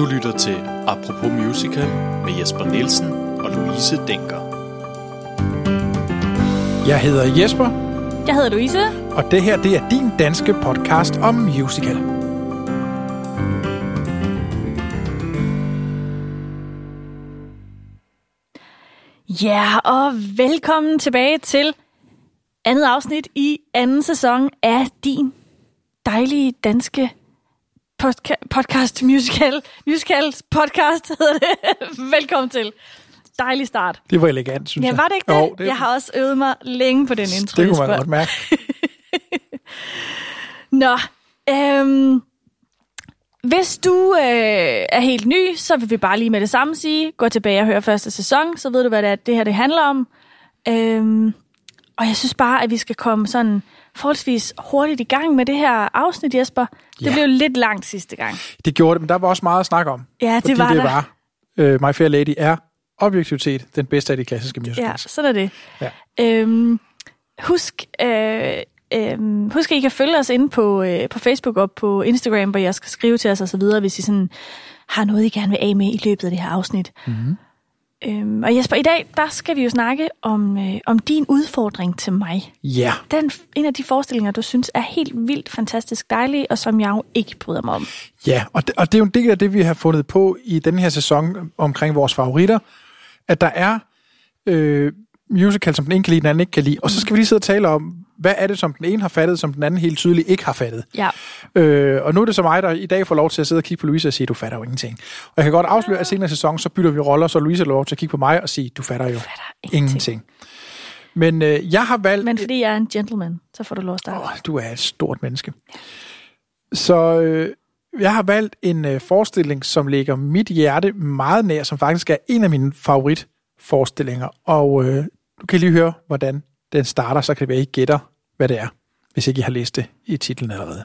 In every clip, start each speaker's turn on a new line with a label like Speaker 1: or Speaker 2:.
Speaker 1: Du lytter til Apropos Musical med Jesper Nielsen og Louise Denker.
Speaker 2: Jeg hedder Jesper,
Speaker 3: Jeg hedder Louise.
Speaker 2: og det her det er din danske podcast om musical.
Speaker 3: Ja, og velkommen tilbage til andet afsnit i anden sæson af din dejlige danske podca- podcast musical. Musical podcast hedder det. velkommen til. Dejlig start.
Speaker 2: Det var elegant, synes
Speaker 3: Ja,
Speaker 2: jeg.
Speaker 3: var det ikke det?
Speaker 2: Jo, det,
Speaker 3: Jeg har også øvet mig længe på den intro.
Speaker 2: det kunne man godt mærke.
Speaker 3: Nå, øhm, hvis du øh, er helt ny, så vil vi bare lige med det samme sige, gå tilbage og høre første sæson, så ved du, hvad det, er, det her det handler om. Øhm, og jeg synes bare, at vi skal komme sådan forholdsvis hurtigt i gang med det her afsnit, Jesper. Det
Speaker 2: Ja.
Speaker 3: blev lidt langt sidste gang.
Speaker 2: Det gjorde det, men der var også meget at snakke om.
Speaker 3: Ja, det
Speaker 2: fordi
Speaker 3: var
Speaker 2: det
Speaker 3: der.
Speaker 2: var uh, My Fair Lady er objektivitet den bedste af de klassiske
Speaker 3: Ja,
Speaker 2: musicals.
Speaker 3: sådan er det.
Speaker 2: Ja.
Speaker 3: Øhm, husk, øh, øh, husk, at I kan følge os inde på, øh, på Facebook og på Instagram, hvor jeg skal skrive til os og så videre, hvis I sådan har noget, I gerne vil af med i løbet af det her afsnit. Mm-hmm. Øhm, og Jesper, i dag, der skal vi jo snakke om, øh, om din udfordring til mig.
Speaker 2: Ja,
Speaker 3: Den, en af de forestillinger, du synes er helt vildt fantastisk dejlig, og som jeg jo ikke bryder mig om.
Speaker 2: ja. Og, det, og det er jo en del af det, vi har fundet på i den her sæson omkring vores favoritter, at der er øh, musical, som den ene kan lide, den anden ikke kan lide. Og så skal vi lige sidde og tale om, hvad er det, som den ene har fattet, som den anden helt tydeligt ikke har fattet.
Speaker 3: Ja,
Speaker 2: Øh, og nu er det så mig, der i dag får lov til at sidde og kigge på Louise og sige, du fatter jo ingenting. Og jeg kan godt afsløre, at senere sæson, så bytter vi roller, så Louise har lov til at kigge på mig og sige, du fatter jo
Speaker 3: fatter ingenting.
Speaker 2: ingenting. Men øh, jeg har valgt...
Speaker 3: men fordi jeg er en gentleman, så får du lov at starte.
Speaker 2: Åh, du er et stort menneske. Så øh, jeg har valgt en øh, forestilling, som ligger mit hjerte meget nær, som faktisk er en af mine favoritforestillinger. Og øh, du kan lige høre, hvordan den starter, så kan det være, I gætter, hvad det er, hvis ikke I har læst det i titlen allerede.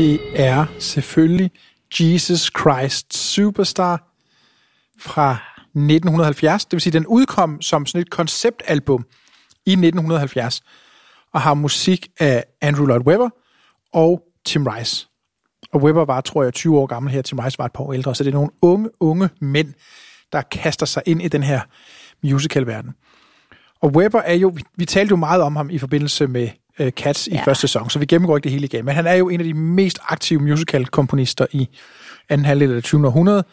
Speaker 2: Det er selvfølgelig Jesus Christ Superstar fra 1970. Det vil sige, den udkom som sådan et konceptalbum i 1970 og har musik af Andrew Lloyd Webber og Tim Rice. Og Webber var, tror jeg, 20 år gammel her. Tim Rice var et par år ældre. Så det er nogle unge, unge mænd, der kaster sig ind i den her musicalverden. Og Webber er jo, vi, vi talte jo meget om ham i forbindelse med øh, Cats i
Speaker 3: Ja.
Speaker 2: første sæson, så vi gennemgår ikke det hele igen. Men han er jo en af de mest aktive musical-komponister i anden halvdel af det 20. århundrede.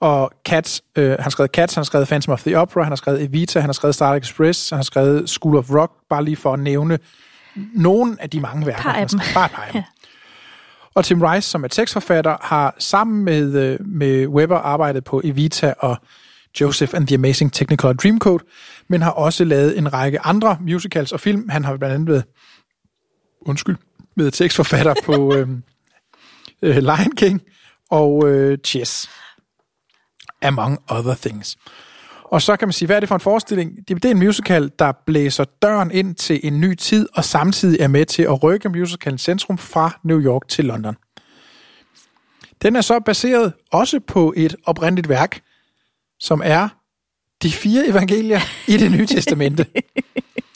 Speaker 2: Og Cats, øh, han har skrevet Cats, han har skrevet Phantom of the Opera, han har skrevet Evita, han har skrevet Star Express, han har skrevet School of Rock, bare lige for at nævne nogle af de mange værker.
Speaker 3: Par af dem.
Speaker 2: Bare par af dem. Og Tim Rice, som er tekstforfatter, har sammen med, øh, med Webber arbejdet på Evita og Joseph and the Amazing Technicolor Dreamcoat, men har også lavet en række andre musicals og film. Han har blandt andet været, undskyld, været tekstforfatter på øh, øh, Lion King og øh, Chess, among other things. Og så kan man sige, hvad er det for en forestilling? Det, det er en musical, der blæser døren ind til en ny tid, og samtidig er med til at rykke musicalens centrum fra New York til London. Den er så baseret også på et oprindeligt værk, som er de fire evangelier i det nye testamente.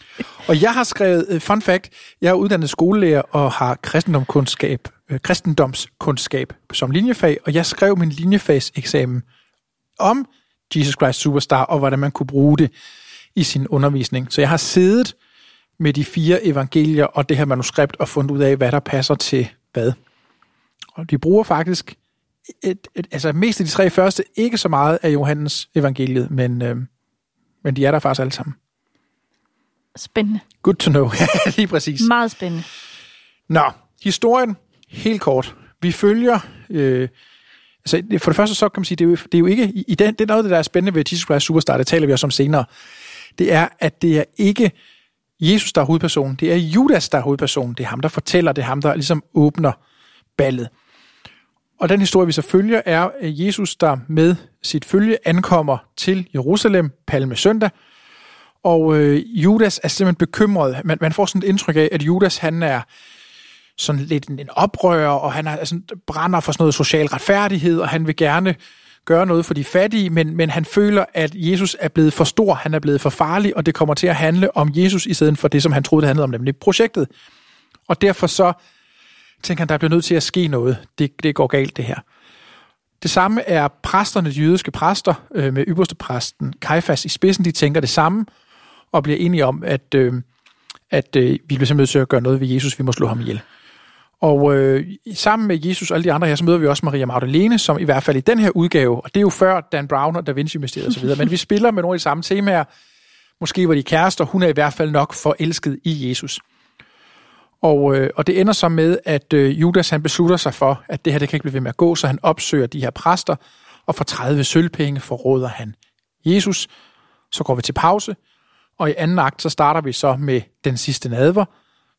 Speaker 2: Og jeg har skrevet, øh, fun fact, jeg er uddannet skolelærer og har kristendomskundskab, øh, kristendomskundskab som linjefag, og jeg skrev min linjefagseksamen om Jesus Christ Superstar, og hvordan man kunne bruge det i sin undervisning. Så jeg har siddet med de fire evangelier og det her manuskript og fundet ud af, hvad der passer til hvad. Og de bruger faktisk et, et, altså mest af de tre første, ikke så meget af Johannes evangeliet, men, øh, men de er der faktisk alle sammen.
Speaker 3: Spændende.
Speaker 2: Good to know. Lige præcis.
Speaker 3: Meget spændende.
Speaker 2: Nå, historien, helt kort. Vi følger... Øh, altså, for det første så kan man sige, det er jo, det er jo ikke... I, i den, det er noget, der er spændende ved Jesus Christ Superstar, det taler vi også om senere. Det er, at det er ikke Jesus, der er hovedpersonen. Det er Judas, der er hovedpersonen. Det er ham, der fortæller. Det er ham, der ligesom åbner ballet. Og den historie, vi så følger, er Jesus, der med sit følge ankommer til Jerusalem palme søndag, og øh, Judas er simpelthen bekymret. Man, man får sådan et indtryk af, at Judas han er sådan lidt en, en oprører, og han er altså, brænder for sådan noget social retfærdighed, og han vil gerne gøre noget for de fattige, men, men han føler, at Jesus er blevet for stor, han er blevet for farlig, og det kommer til at handle om Jesus i stedet for det, som han troede, det handlede om, nemlig projektet. Og derfor så tænker han, der bliver nødt til at ske noget. Det, det går galt, det her. Det samme er præsterne, de jødiske præster, øh, med ypperste præsten Kajfas i spidsen, de tænker det samme, og bliver enige om, at, øh, at øh, vi bliver simpelthen nødt til at gøre noget ved Jesus, vi må slå ham ihjel. Og øh, sammen med Jesus og alle de andre her, så møder vi også Maria Magdalene, som i hvert fald i den her udgave, og det er jo før Dan Brown og Da Vinci-mysteriet osv., men vi spiller med nogle af de samme temaer. Måske var de kærester, hun er i hvert fald nok forelsket i Jesus. Og, øh, og det ender så med, at øh, Judas han beslutter sig for, at det her det kan ikke blive ved med at gå, så han opsøger de her præster, og for 30 sølvpenge forråder han Jesus. Så går vi til pause, og i anden akt, så starter vi så med den sidste nadver.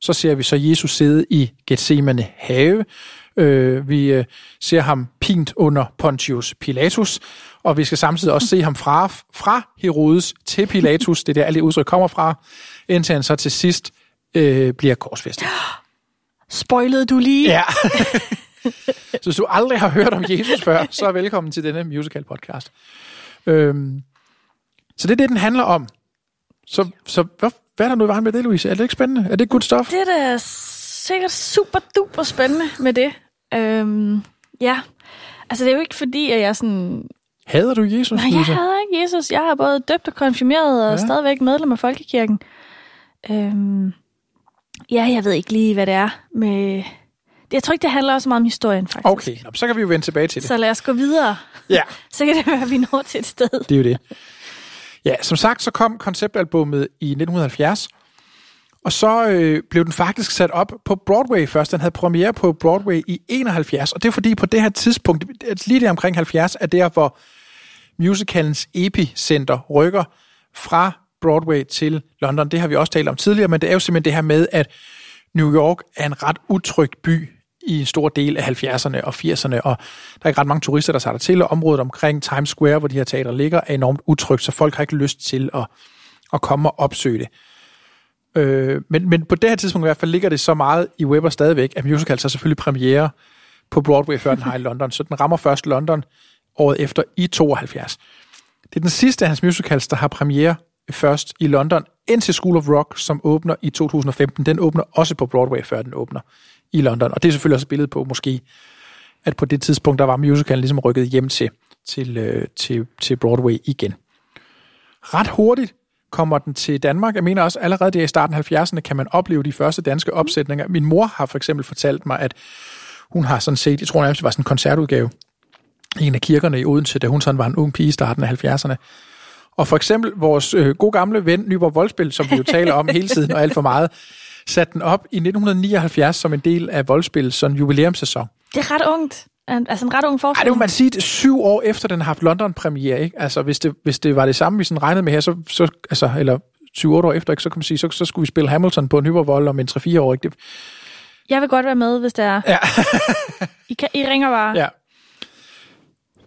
Speaker 2: Så ser vi så Jesus sidde i Gethsemane have. Øh, vi øh, ser ham pint under Pontius Pilatus, og vi skal samtidig også se ham fra, fra Herodes til Pilatus, det er der alle udtryk kommer fra, indtil han så til sidst øh, bliver korsfæstet.
Speaker 3: Spoilede du lige?
Speaker 2: Ja. så hvis du aldrig har hørt om Jesus før, så er velkommen til denne musical podcast. Øhm, så det er det, den handler om. Så, så hvad, hvad er der nu i vejen med det, Louise? Er det ikke spændende? Er det good stuff?
Speaker 3: Det er da sikkert super duper spændende med det. Øhm, ja, altså det er jo ikke fordi, at jeg sådan...
Speaker 2: Hader du Jesus,
Speaker 3: Nej, jeg
Speaker 2: Louise?
Speaker 3: hader ikke Jesus. Jeg har både døbt og konfirmeret og
Speaker 2: Ja.
Speaker 3: stadigvæk medlem af Folkekirken. Øhm, ja, jeg ved ikke lige, hvad det er med... Jeg tror ikke, det handler også meget om historien, faktisk.
Speaker 2: Okay, så kan vi jo vende tilbage til det.
Speaker 3: Så lad os gå videre.
Speaker 2: Ja,
Speaker 3: Så kan det være, at vi når til et sted.
Speaker 2: det er jo det. Ja, som sagt, så kom konceptalbummet i 1970, og så øh, blev den faktisk sat op på Broadway først. Den havde premiere på Broadway i 71, og det er fordi på det her tidspunkt, lige der omkring 70, er der, hvor musicalens epicenter rykker fra Broadway til London. Det har vi også talt om tidligere, men det er jo simpelthen det her med, at New York er en ret utryg by i en stor del af 70'erne og 80'erne, og der er ikke ret mange turister, der tager der til, og området omkring Times Square, hvor de her teater ligger, er enormt utrygt, så folk har ikke lyst til at, at komme og opsøge det. Øh, men, men på det her tidspunkt i hvert fald ligger det så meget i Weber stadigvæk, at musical så selvfølgelig premiere på Broadway, før den har i London. Så den rammer først London året efter i 72. Det er den sidste af hans musicals, der har premiere først i London, indtil School of Rock, som åbner i 2015. Den åbner også på Broadway, før den åbner i London. Og det er selvfølgelig også et billede på, måske, at på det tidspunkt, der var musicalen ligesom rykket hjem til, til, øh, til, til Broadway igen. Ret hurtigt kommer den til Danmark. Jeg mener også, allerede der i starten af 70'erne kan man opleve de første danske opsætninger. Min mor har for eksempel fortalt mig, at hun har sådan set, jeg tror nærmest, det var sådan en koncertudgave i en af kirkerne i Odense, da hun sådan var en ung pige i starten af 70'erne. Og for eksempel vores øh, gode gamle ven, Nyborg Voldspil, som vi jo taler om hele tiden og alt for meget, satte den op i 1979 som en del af Voldspils sådan jubilæumssæson.
Speaker 3: Det er ret ungt. Altså en ret ung
Speaker 2: Ej,
Speaker 3: forestilling.
Speaker 2: det må man sige, er syv år efter, den har haft London-premiere, ikke? Altså, hvis det, hvis det var det samme, vi sådan regnede med her, så, så altså, eller 7-8 år efter, ikke, så kan man sige, så, så skulle vi spille Hamilton på Nyborg om en 3-4 år, ikke? Det,
Speaker 3: Jeg vil godt være med, hvis det er.
Speaker 2: Ja.
Speaker 3: I, kan, I ringer bare.
Speaker 2: ja.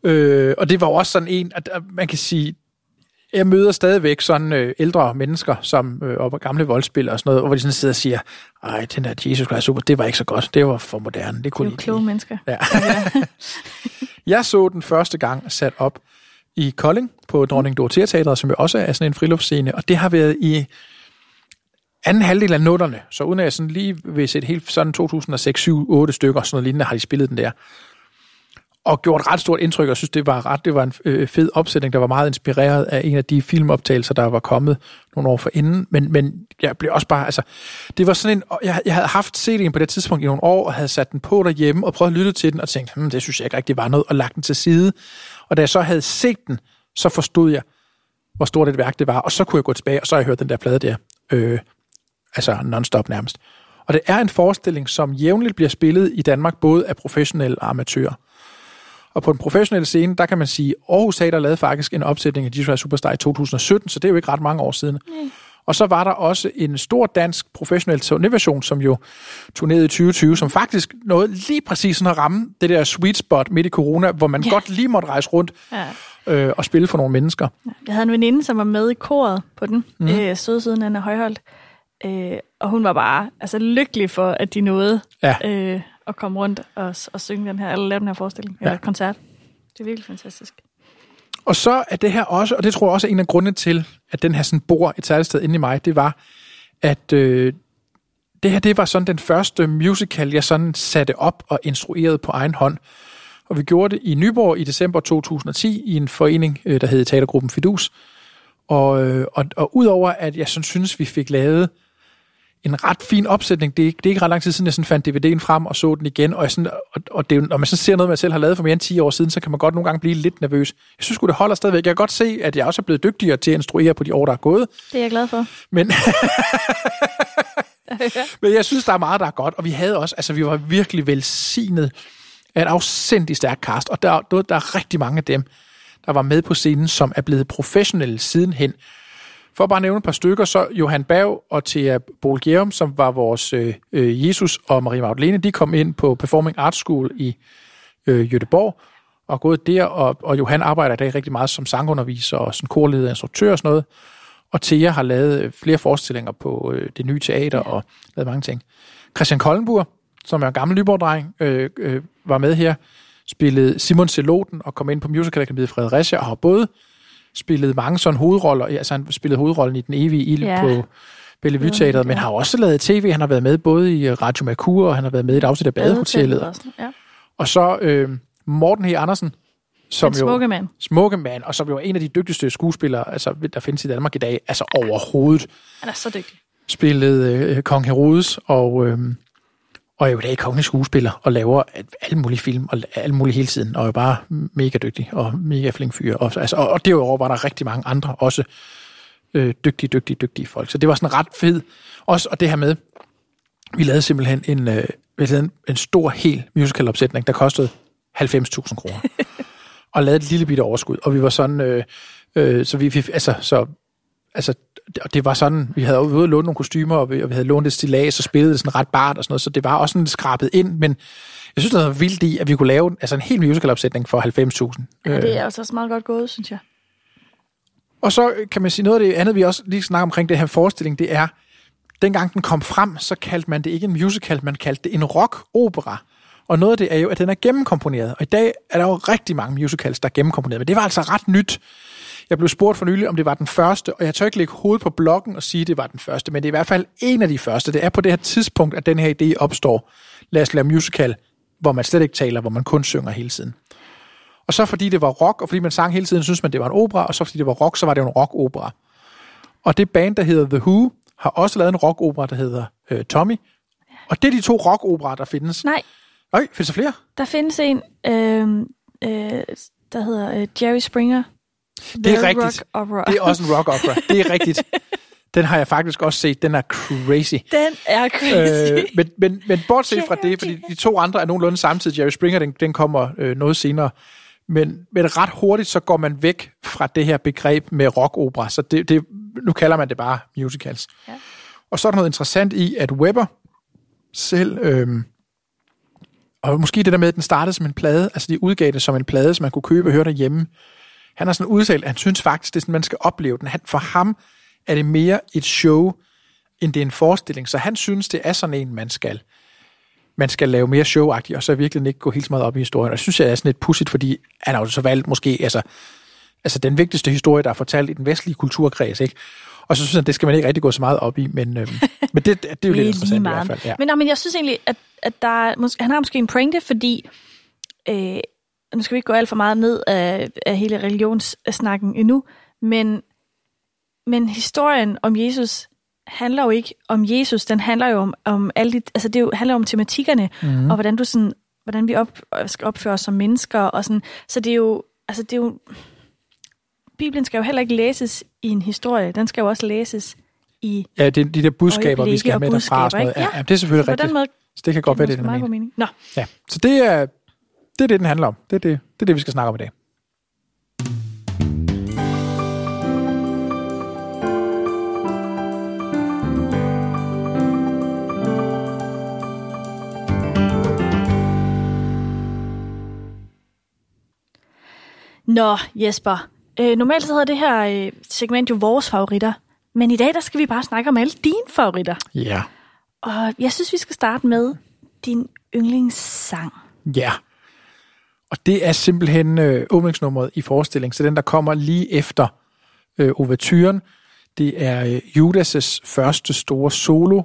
Speaker 2: Øh, og det var også sådan en, at, at man kan sige, jeg møder stadigvæk sådan øh, ældre mennesker, som øh, og gamle voldspillere og sådan noget, hvor de sådan sidder og siger, ej, den der Jesus Christ Super, det var ikke så godt, det var for moderne, det
Speaker 3: Det er
Speaker 2: kunne
Speaker 3: jo
Speaker 2: de ikke
Speaker 3: kloge
Speaker 2: lide."
Speaker 3: mennesker.
Speaker 2: Ja. jeg så den første gang sat op i Kolding på Dronning Dorothea Teatret, som jo også er sådan en friluftsscene, og det har været i anden halvdel af nutterne, så uden at jeg sådan lige vil sætte helt sådan 2006, 7, 8 stykker, sådan noget lignende, har de spillet den der. Og gjort ret stort indtryk, og synes, det var ret, det var en øh, fed opsætning, der var meget inspireret af en af de filmoptagelser, der var kommet nogle år forinden. Men, men jeg blev også bare, altså, det var sådan en, jeg, jeg havde haft CD'en på det tidspunkt i nogle år, og havde sat den på derhjemme, og prøvet at lytte til den, og tænkt, hmm, det synes jeg ikke rigtig var noget, og lagt den til side. Og da jeg så havde set den, så forstod jeg, hvor stort et værk det var, og så kunne jeg gå tilbage, og så har jeg hørt den der plade der, øh, altså non-stop nærmest. Og det er en forestilling, som jævnligt bliver spillet i Danmark, både af professionelle og amatører. Og på den professionelle scene, der kan man sige, Aarhus Teater lavede faktisk en opsætning af Jesus Superstar i 2017, så det er jo ikke ret mange år siden.
Speaker 3: Nej.
Speaker 2: Og så var der også en stor dansk professionel turnéversion, som jo turnerede i 2020, som faktisk nåede lige præcis sådan at ramme det der sweet spot midt i corona, hvor man
Speaker 3: Ja.
Speaker 2: godt lige måtte rejse rundt
Speaker 3: Ja.
Speaker 2: øh, og spille for nogle mennesker.
Speaker 3: Jeg havde en veninde, som var med i koret på den, mm. øh, sødsiden Anna Højholdt. Øh, og hun var bare altså, lykkelig for, at de nåede
Speaker 2: Ja.
Speaker 3: øh, at komme rundt og, og synge den her, eller lave den her forestilling,
Speaker 2: Ja.
Speaker 3: eller koncert. Det er virkelig fantastisk.
Speaker 2: Og så er det her også, og det tror jeg også er en af grundene til, at den her sådan bor et særligt sted inde i mig, det var, at øh, det her det var sådan den første musical, jeg sådan satte op og instruerede på egen hånd. Og vi gjorde det i Nyborg i december 2010 i en forening, øh, der hed Teatergruppen Fidus. Og, øh, og, og udover at jeg sådan synes, vi fik lavet en ret fin opsætning. Det er, ikke- det er ikke ret lang tid siden, jeg sådan fandt DVD'en frem og så den igen. Og, jeg sådan, og, og det, når man så ser noget, man selv har lavet for mere end 10 år siden, så kan man godt nogle gange blive lidt nervøs. Jeg synes det holder stadigvæk. Jeg kan godt se, at jeg også er blevet dygtigere til at instruere på de år, der er gået.
Speaker 3: Det er jeg glad for.
Speaker 2: Men, men jeg synes, der er meget, der er godt. Og vi havde også, altså vi var virkelig velsignet af et afsindigt stærkt cast. Og der, der, der er rigtig mange af dem, der var med på scenen, som er blevet professionelle sidenhen. For at bare nævne et par stykker, så Johan Berg og Thea Bolgerum, som var vores øh, øh, Jesus og Marie Magdalene, de kom ind på Performing Arts School i øh, Jødeborg og gået der, og, og Johan arbejder i dag rigtig meget som sangunderviser og som korleder instruktør og sådan noget. Og Thea har lavet øh, flere forestillinger på øh, det nye teater og lavet mange ting. Christian Kollenburg, som er en gammel Nyborg-dreng, øh, øh, var med her, spillede Simon Celoten og kom ind på Musical Academy i Fredericia og har både spillet mange sådan hovedroller, altså han spillede hovedrollen i Den evige ild
Speaker 3: Ja.
Speaker 2: ja. på Bellevue Teateret, men har også lavet tv, han har været med både i Radio Mercur, og han har været med i et afsnit af Badehotellet.
Speaker 3: Også. Ja.
Speaker 2: Og så øh, Morten H. Andersen, som jo
Speaker 3: smukke mand.
Speaker 2: smukke mand, og som jo er en af de dygtigste skuespillere, altså, der findes i Danmark i dag, altså overhovedet,
Speaker 3: Han er så dygtig.
Speaker 2: spillede øh, Kong Herodes, og, øh, og er jo i dag kongelig skuespiller, og laver alle mulige film, og alle mulige hele tiden, og er bare mega dygtig, og mega flink fyr. Og, altså, og, og derudover var der rigtig mange andre, også øh, dygtige, dygtige, dygtige folk. Så det var sådan ret fed. Også, og det her med, vi lavede simpelthen en, øh, vi lavede en, en stor, hel musical-opsætning, der kostede 90.000 kroner. og lavede et lille bitte overskud. Og vi var sådan, øh, øh, så vi, vi altså, så, altså, og det var sådan, vi havde ude låne nogle kostymer, og vi, og vi havde lånt et stilas og spillet det sådan ret bart og sådan noget, så det var også sådan skrabet ind, men jeg synes, det var vildt i, at vi kunne lave altså en hel musical-opsætning for 90.000.
Speaker 3: Ja, det er også meget godt gået, synes jeg.
Speaker 2: Og så kan man sige, noget af det andet, vi også lige snakker omkring det her forestilling, det er, dengang den kom frem, så kaldte man det ikke en musical, man kaldte det en rock-opera. Og noget af det er jo, at den er gennemkomponeret. Og i dag er der jo rigtig mange musicals, der er gennemkomponeret. Men det var altså ret nyt. Jeg blev spurgt for nylig, om det var den første, og jeg tør ikke lægge hovedet på blokken og sige, at det var den første, men det er i hvert fald en af de første. Det er på det her tidspunkt, at den her idé opstår. Lad os lave musical, hvor man slet ikke taler, hvor man kun synger hele tiden. Og så fordi det var rock, og fordi man sang hele tiden, synes man, det var en opera, og så fordi det var rock, så var det jo en rock-opera. Og det band, der hedder The Who, har også lavet en rock-opera, der hedder øh, Tommy. Og det er de to rock-operaer, der findes.
Speaker 3: Nej,
Speaker 2: Øj, findes der flere?
Speaker 3: der findes en, øh, øh, der hedder øh, Jerry Springer.
Speaker 2: Det er
Speaker 3: The
Speaker 2: rigtigt.
Speaker 3: Rock Opera.
Speaker 2: Det er også en rock-opera. Det er rigtigt. Den har jeg faktisk også set. Den er crazy.
Speaker 3: Den er crazy.
Speaker 2: Øh, men, men, men bortset fra det, fordi de to andre er nogenlunde samtidig. Jerry Springer, den, den kommer øh, noget senere. Men, men ret hurtigt, så går man væk fra det her begreb med rock-opera. Så det, det, nu kalder man det bare musicals.
Speaker 3: Ja.
Speaker 2: Og så er der noget interessant i, at Weber selv... Øh, og måske det der med, at den startede som en plade, altså de udgav det som en plade, som man kunne købe og høre derhjemme. Han har sådan udtalt, at han synes faktisk, det er sådan, man skal opleve den. Han, for ham er det mere et show, end det er en forestilling. Så han synes, det er sådan en, man skal, man skal lave mere showagtigt, og så virkelig ikke gå helt så meget op i historien. Og det synes jeg er sådan lidt pudsigt, fordi han har jo så valgt måske, altså, altså den vigtigste historie, der er fortalt i den vestlige kulturkreds, ikke? Og så synes jeg, det skal man ikke rigtig gå så meget op i, men, øhm, men det, det, er jo lidt interessant i hvert fald. Ja.
Speaker 3: Men, men jeg synes egentlig, at, at der er, måske, han har måske en pointe, fordi øh, nu skal vi ikke gå alt for meget ned af, af hele religionssnakken endnu, men, men historien om Jesus handler jo ikke om Jesus, den handler jo om, om alle de, altså det jo, handler om tematikkerne, mm. og hvordan du sådan, hvordan vi op, skal opføre os som mennesker, og sådan, så det er jo, altså det er jo, Bibelen skal jo heller ikke læses i en historie, den skal jo også læses i
Speaker 2: Ja, det er de der budskaber, vi skal have med derfra og sådan noget. Ja, ja, det er selvfølgelig rigtigt. Måde, så det kan godt være, det er det,
Speaker 3: mening. mening. Nå.
Speaker 2: Ja, så det er, det er det, den handler om. Det er det, det, er det vi skal snakke om i dag.
Speaker 3: Nå, Jesper. Øh, normalt så hedder det her øh, segment jo vores favoritter. Men i dag, der skal vi bare snakke om alle dine favoritter.
Speaker 2: Ja.
Speaker 3: Og jeg synes, vi skal starte med din yndlingssang.
Speaker 2: Ja. Og det er simpelthen øh, åbningsnummeret i forestillingen. Så den, der kommer lige efter øh, overturen, det er øh, Judas' første store solo,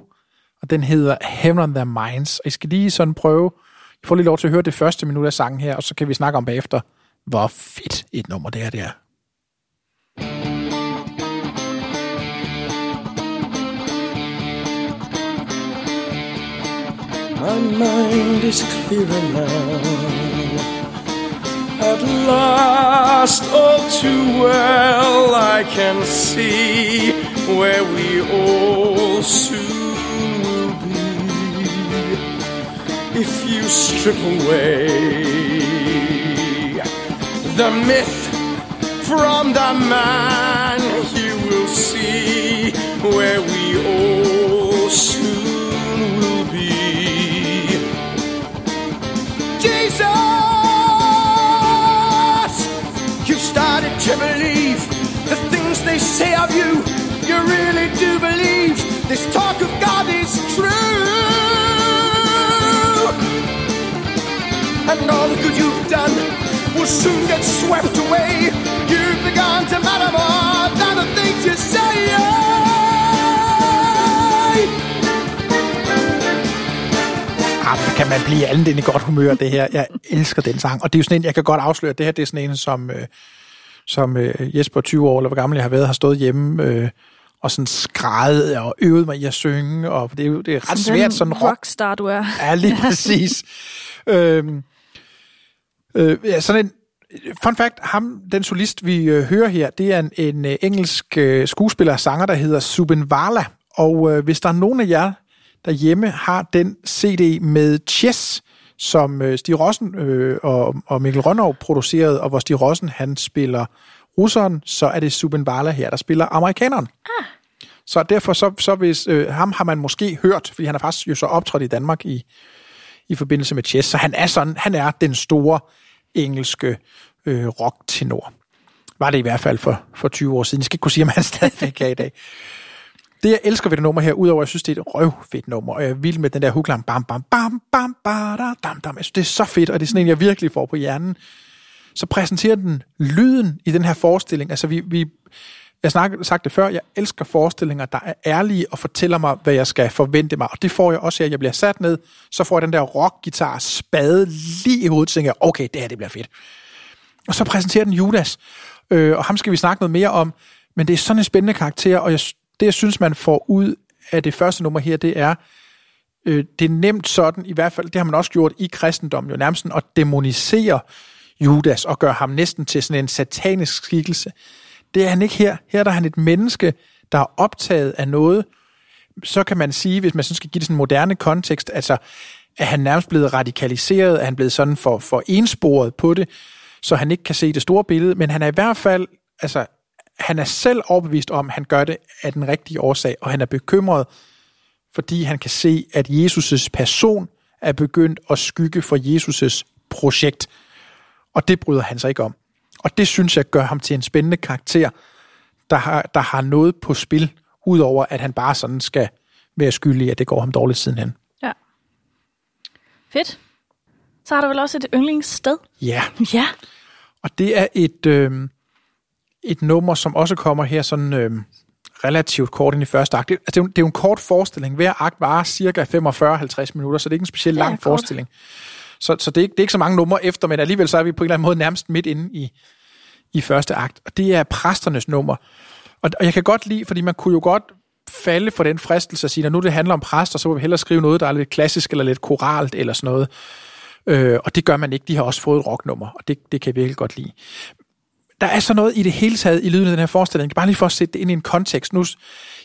Speaker 2: og den hedder Heaven on Their Minds. Og I skal lige sådan prøve, I får lige lov til at høre det første minut af sangen her, og så kan vi snakke om bagefter, hvor fedt et nummer det er, det er. My mind is clearer now. At last, all too well, I can see where we all soon will be. If you strip away the myth from the man, you will see where we all soon will be. To believe the things they say of you. You really do believe this talk of God is true. And all the good you've done will soon get swept away. You've begun to matter more than the things you say. Ah, kan man blive andet end i godt humør, det her. Jeg elsker den sang. Og det er jo sådan en, jeg kan godt afsløre, at det her det er sådan en, som, øh, som øh, Jesper, 20 år, eller hvor gammel jeg har været, har stået hjemme øh, og sådan skrejet og øvet mig i at synge. Og det er jo det er ret
Speaker 3: Sådan
Speaker 2: svært, sådan rock.
Speaker 3: rockstar, du er.
Speaker 2: Ja, lige præcis. øhm, øh, ja, sådan en fun fact, ham, den solist, vi øh, hører her, det er en, en øh, engelsk øh, skuespiller og sanger, der hedder Subin Vala. Og øh, hvis der er nogen af jer derhjemme har den CD med Chess, som øh, Stig Rossen øh, og, og Mikkel Rønnow producerede, og hvor Stig Rossen han spiller russeren, så er det Subin Vala her, der spiller amerikaneren.
Speaker 3: Ah.
Speaker 2: Så derfor, så, så hvis, øh, ham har man måske hørt, fordi han er faktisk jo så optrådt i Danmark i, i forbindelse med Chess, så han er, sådan, han er den store engelske øh, rock-tenor. Var det i hvert fald for, for 20 år siden. Jeg skal ikke kunne sige, om han stadigvæk er i dag. Det, jeg elsker ved det nummer her, udover at jeg synes, det er et røvfedt nummer, og jeg er vild med den der hookline, bam, bam, bam, bam, bam, dam, dam. Jeg synes, det er så fedt, og det er sådan en, jeg virkelig får på hjernen. Så præsenterer den lyden i den her forestilling. Altså, vi, vi jeg har sagt det før, jeg elsker forestillinger, der er ærlige og fortæller mig, hvad jeg skal forvente mig. Og det får jeg også her. Jeg bliver sat ned, så får jeg den der rockgitar spade lige i hovedet, så tænker jeg, okay, det her det bliver fedt. Og så præsenterer den Judas, øh, og ham skal vi snakke noget mere om, men det er sådan en spændende karakter, og jeg, det jeg synes, man får ud af det første nummer her, det er, øh, det er nemt sådan, i hvert fald, det har man også gjort i kristendommen, jo nærmest sådan at demonisere Judas og gøre ham næsten til sådan en satanisk skikkelse. Det er han ikke her. Her er der han et menneske, der er optaget af noget. Så kan man sige, hvis man sådan skal give det sådan en moderne kontekst, altså er han nærmest blevet radikaliseret, er han blevet sådan for, for ensporet på det, så han ikke kan se det store billede, men han er i hvert fald, altså han er selv overbevist om, at han gør det af den rigtige årsag, og han er bekymret, fordi han kan se, at Jesus' person er begyndt at skygge for Jesus' projekt. Og det bryder han sig ikke om. Og det synes jeg gør ham til en spændende karakter, der har, der har noget på spil, udover at han bare sådan skal være skyldig, at det går ham dårligt sidenhen.
Speaker 3: Ja. Fedt. Så har du vel også et yndlingssted?
Speaker 2: Ja,
Speaker 3: Ja.
Speaker 2: og det er et, øh, et nummer, som også kommer her sådan øh, relativt kort ind i første akt. Det, altså, det, er jo, det er jo en kort forestilling. Hver akt varer cirka 45-50 minutter, så det er ikke en specielt
Speaker 3: Ja,
Speaker 2: lang
Speaker 3: kort.
Speaker 2: forestilling. Så, så det, er ikke, det er ikke så mange numre efter, men alligevel så er vi på en eller anden måde nærmest midt inde i, i første akt. Og det er præsternes nummer. Og, og jeg kan godt lide, fordi man kunne jo godt falde for den fristelse at sige, når nu det handler om præster, så må vi hellere skrive noget, der er lidt klassisk eller lidt koralt eller sådan noget. Øh, og det gør man ikke. De har også fået et rocknummer, og det, det kan jeg virkelig godt lide. Der er så noget i det hele taget i lyden af den her forestilling. Bare lige for at sætte det ind i en kontekst. Nu,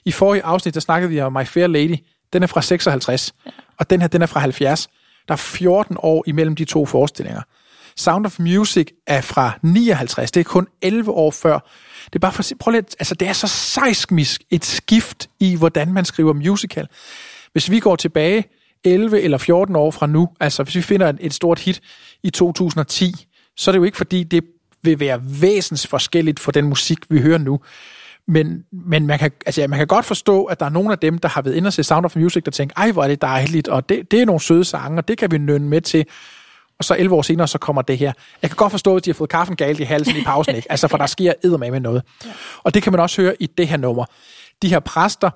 Speaker 2: I forrige afsnit, der snakkede vi om My Fair Lady. Den er fra 56, ja. og den her, den er fra 70. Der er 14 år imellem de to forestillinger. Sound of Music er fra 59. Det er kun 11 år før. Det er bare for at se, prøv lige, altså det er så seismisk et skift i, hvordan man skriver musical. Hvis vi går tilbage 11 eller 14 år fra nu, altså hvis vi finder et stort hit i 2010, så er det jo ikke fordi, det vil være væsens forskelligt for den musik, vi hører nu. Men, men man, kan, altså, man kan godt forstå, at der er nogle af dem, der har været inde og se Sound of Music, der tænker, ej, hvor er det dejligt, og det, det er nogle søde sange, og det kan vi nynne med til. Og så 11 år senere, så kommer det her. Jeg kan godt forstå, at de har fået kaffen galt i halsen i pausen, ikke? Altså, for der sker eddermame med noget. Og det kan man også høre i det her nummer. De her præster,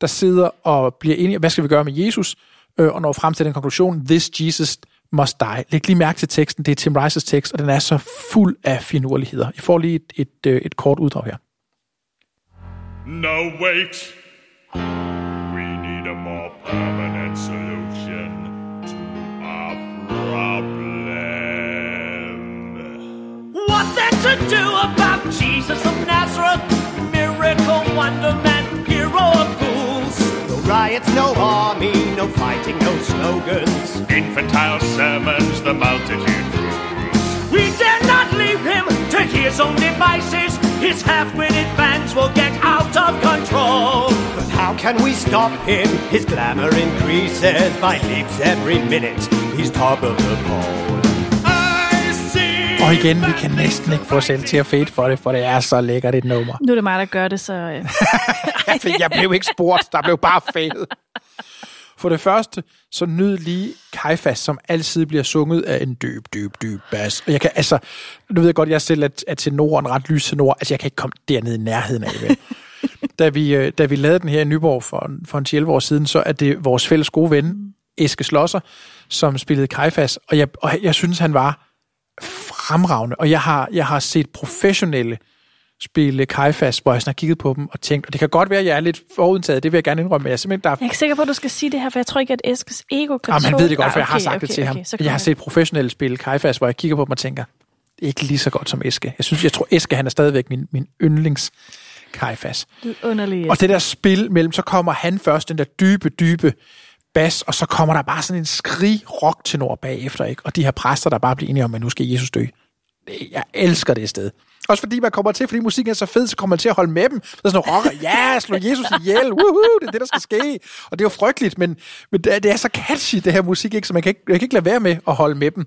Speaker 2: der sidder og bliver enige, hvad skal vi gøre med Jesus? Øh, og når frem til den konklusion, this Jesus must die. Læg lige mærke til teksten, det er Tim Rice's tekst, og den er så fuld af finurligheder. I får lige et, et, øh, et kort uddrag her.
Speaker 4: No, wait. We need a more permanent solution to our problem.
Speaker 5: What then to do about Jesus of Nazareth? Miracle, wonder man,
Speaker 6: riots, no army, no fighting, no slogans.
Speaker 4: Infantile sermons, the multitude rules.
Speaker 5: We dare not leave him to his own devices. His half-witted fans will get out of control.
Speaker 6: But how can we stop him? His glamour increases by leaps every minute. He's top of the pole.
Speaker 2: Og igen, vi kan næsten ikke få selv til at fade for det, for det er så lækkert et nummer.
Speaker 3: Nu er det mig, der gør det, så... Øh.
Speaker 2: Jeg, blev ikke spurgt, der blev bare fadet. For det første, så nyd lige Kaifas, som altid bliver sunget af en dyb, dyb, dyb bas. Og jeg kan, altså, nu ved jeg godt, jeg selv er, er tenoren, ret lys tenor. Altså, jeg kan ikke komme dernede i nærheden af det. da, vi, øh, da vi lavede den her i Nyborg for, for en 11 år siden, så er det vores fælles gode ven, Eske Slosser, som spillede Kaifas. Og jeg, og jeg synes, han var fremragende. Og jeg har, jeg har set professionelle spille Kaifas, hvor jeg sådan har kigget på dem og tænkt, og det kan godt være, at jeg er lidt forudtaget, det vil jeg gerne indrømme, men jeg er simpelthen, der er
Speaker 3: Jeg er ikke sikker på, at du skal sige det her, for jeg tror ikke, at Eskes ego kan
Speaker 2: Jamen, han
Speaker 3: tåle-
Speaker 2: ved det godt, for jeg har
Speaker 3: okay,
Speaker 2: sagt
Speaker 3: okay,
Speaker 2: det til ham.
Speaker 3: okay,
Speaker 2: jeg har set professionelle spille Kaifas, hvor jeg kigger på dem og tænker, det er ikke lige så godt som Eske. Jeg synes, jeg tror, Eske han er stadigvæk min, min yndlings Kaifas.
Speaker 3: det. Underligt.
Speaker 2: Og det der spil mellem, så kommer han først, den der dybe, dybe bas, og så kommer der bare sådan en skrig rock tenor bagefter, ikke? Og de her præster, der bare bliver enige om, at nu skal Jesus dø. Jeg elsker det sted. Også fordi man kommer til, fordi musikken er så fed, så kommer man til at holde med dem. Så er sådan rocker, ja, slå Jesus ihjel, woohoo, det er det, der skal ske. Og det er jo frygteligt, men, men det, er, det er så catchy, det her musik, ikke? så man kan ikke, jeg kan ikke lade være med at holde med dem.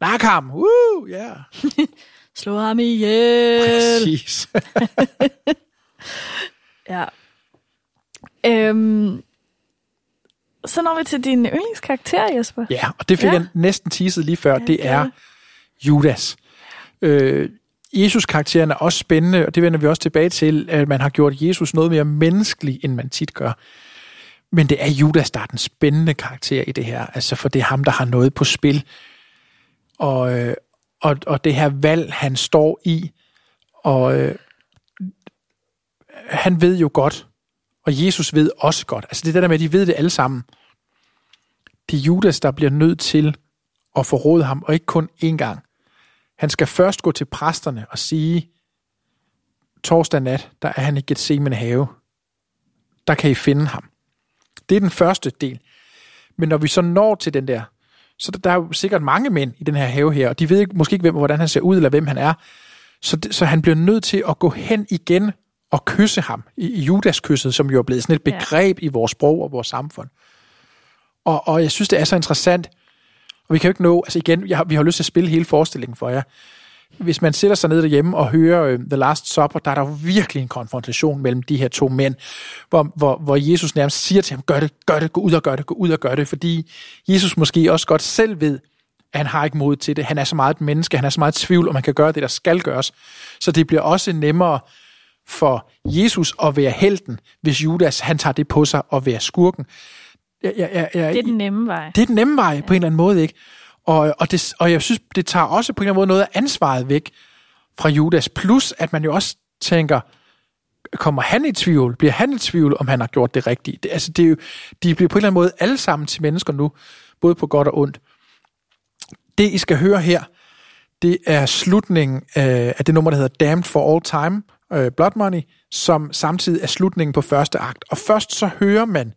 Speaker 2: Nak ham, woo, ja. Yeah.
Speaker 3: Slå ham ihjel.
Speaker 2: Præcis.
Speaker 3: Ja. Øhm, så når vi til din yndlingskarakter, Jesper.
Speaker 2: Ja, og det fik
Speaker 3: Ja.
Speaker 2: jeg næsten teaset lige før. Ja, det er. Judas. Øh, Jesus-karakteren er også spændende, og det vender vi også tilbage til, at man har gjort Jesus noget mere menneskelig, end man tit gør. Men det er Judas, der er den spændende karakter i det her, altså for det er ham, der har noget på spil. Og, øh, og, og det her valg, han står i, og øh, han ved jo godt, og Jesus ved også godt. Altså det er det der med, at de ved det alle sammen. Det er Judas, der bliver nødt til at forråde ham, og ikke kun én gang. Han skal først gå til præsterne og sige, torsdag nat, der er han i Gethsemane have. Der kan I finde ham. Det er den første del. Men når vi så når til den der, så der, er jo sikkert mange mænd i den her have her, og de ved ikke, måske ikke, hvem, hvordan han ser ud, eller hvem han er. Så, det, så han bliver nødt til at gå hen igen og kysse ham i, Judas-kysset, som jo er blevet sådan et
Speaker 3: Ja.
Speaker 2: begreb i vores sprog og vores samfund. Og, og jeg synes, det er så interessant, og vi kan jo ikke nå, altså igen, jeg har, vi har lyst til at spille hele forestillingen for jer. hvis man sætter sig ned derhjemme og hører øh, The Last Supper, der er der jo virkelig en konfrontation mellem de her to mænd, hvor, hvor, hvor Jesus nærmest siger til ham, gør det, gør det, gå ud og gør det, gå ud og gør det, fordi Jesus måske også godt selv ved, at han har ikke mod til det. Han er så meget et menneske, han er så meget i tvivl, om man kan gøre det, der skal gøres. Så det bliver også nemmere for Jesus at være helten, hvis Judas han tager det på sig og være skurken. Jeg, jeg, jeg, jeg,
Speaker 3: Det er den nemme vej.
Speaker 2: det er den nemme vej ja. på en eller anden måde, ikke? Og, og, det, og jeg synes, det tager også på en eller anden måde noget af ansvaret væk fra Judas. Plus, at man jo også tænker, kommer han i tvivl? Bliver han i tvivl, om han har gjort det rigtige? Det, altså, det er jo, de bliver på en eller anden måde alle sammen til mennesker nu, både på godt og ondt. Det, I skal høre her, det er slutningen af, af det nummer, der hedder Damned for All Time, øh, Blood Money, som samtidig er slutningen på første akt. Og først så hører man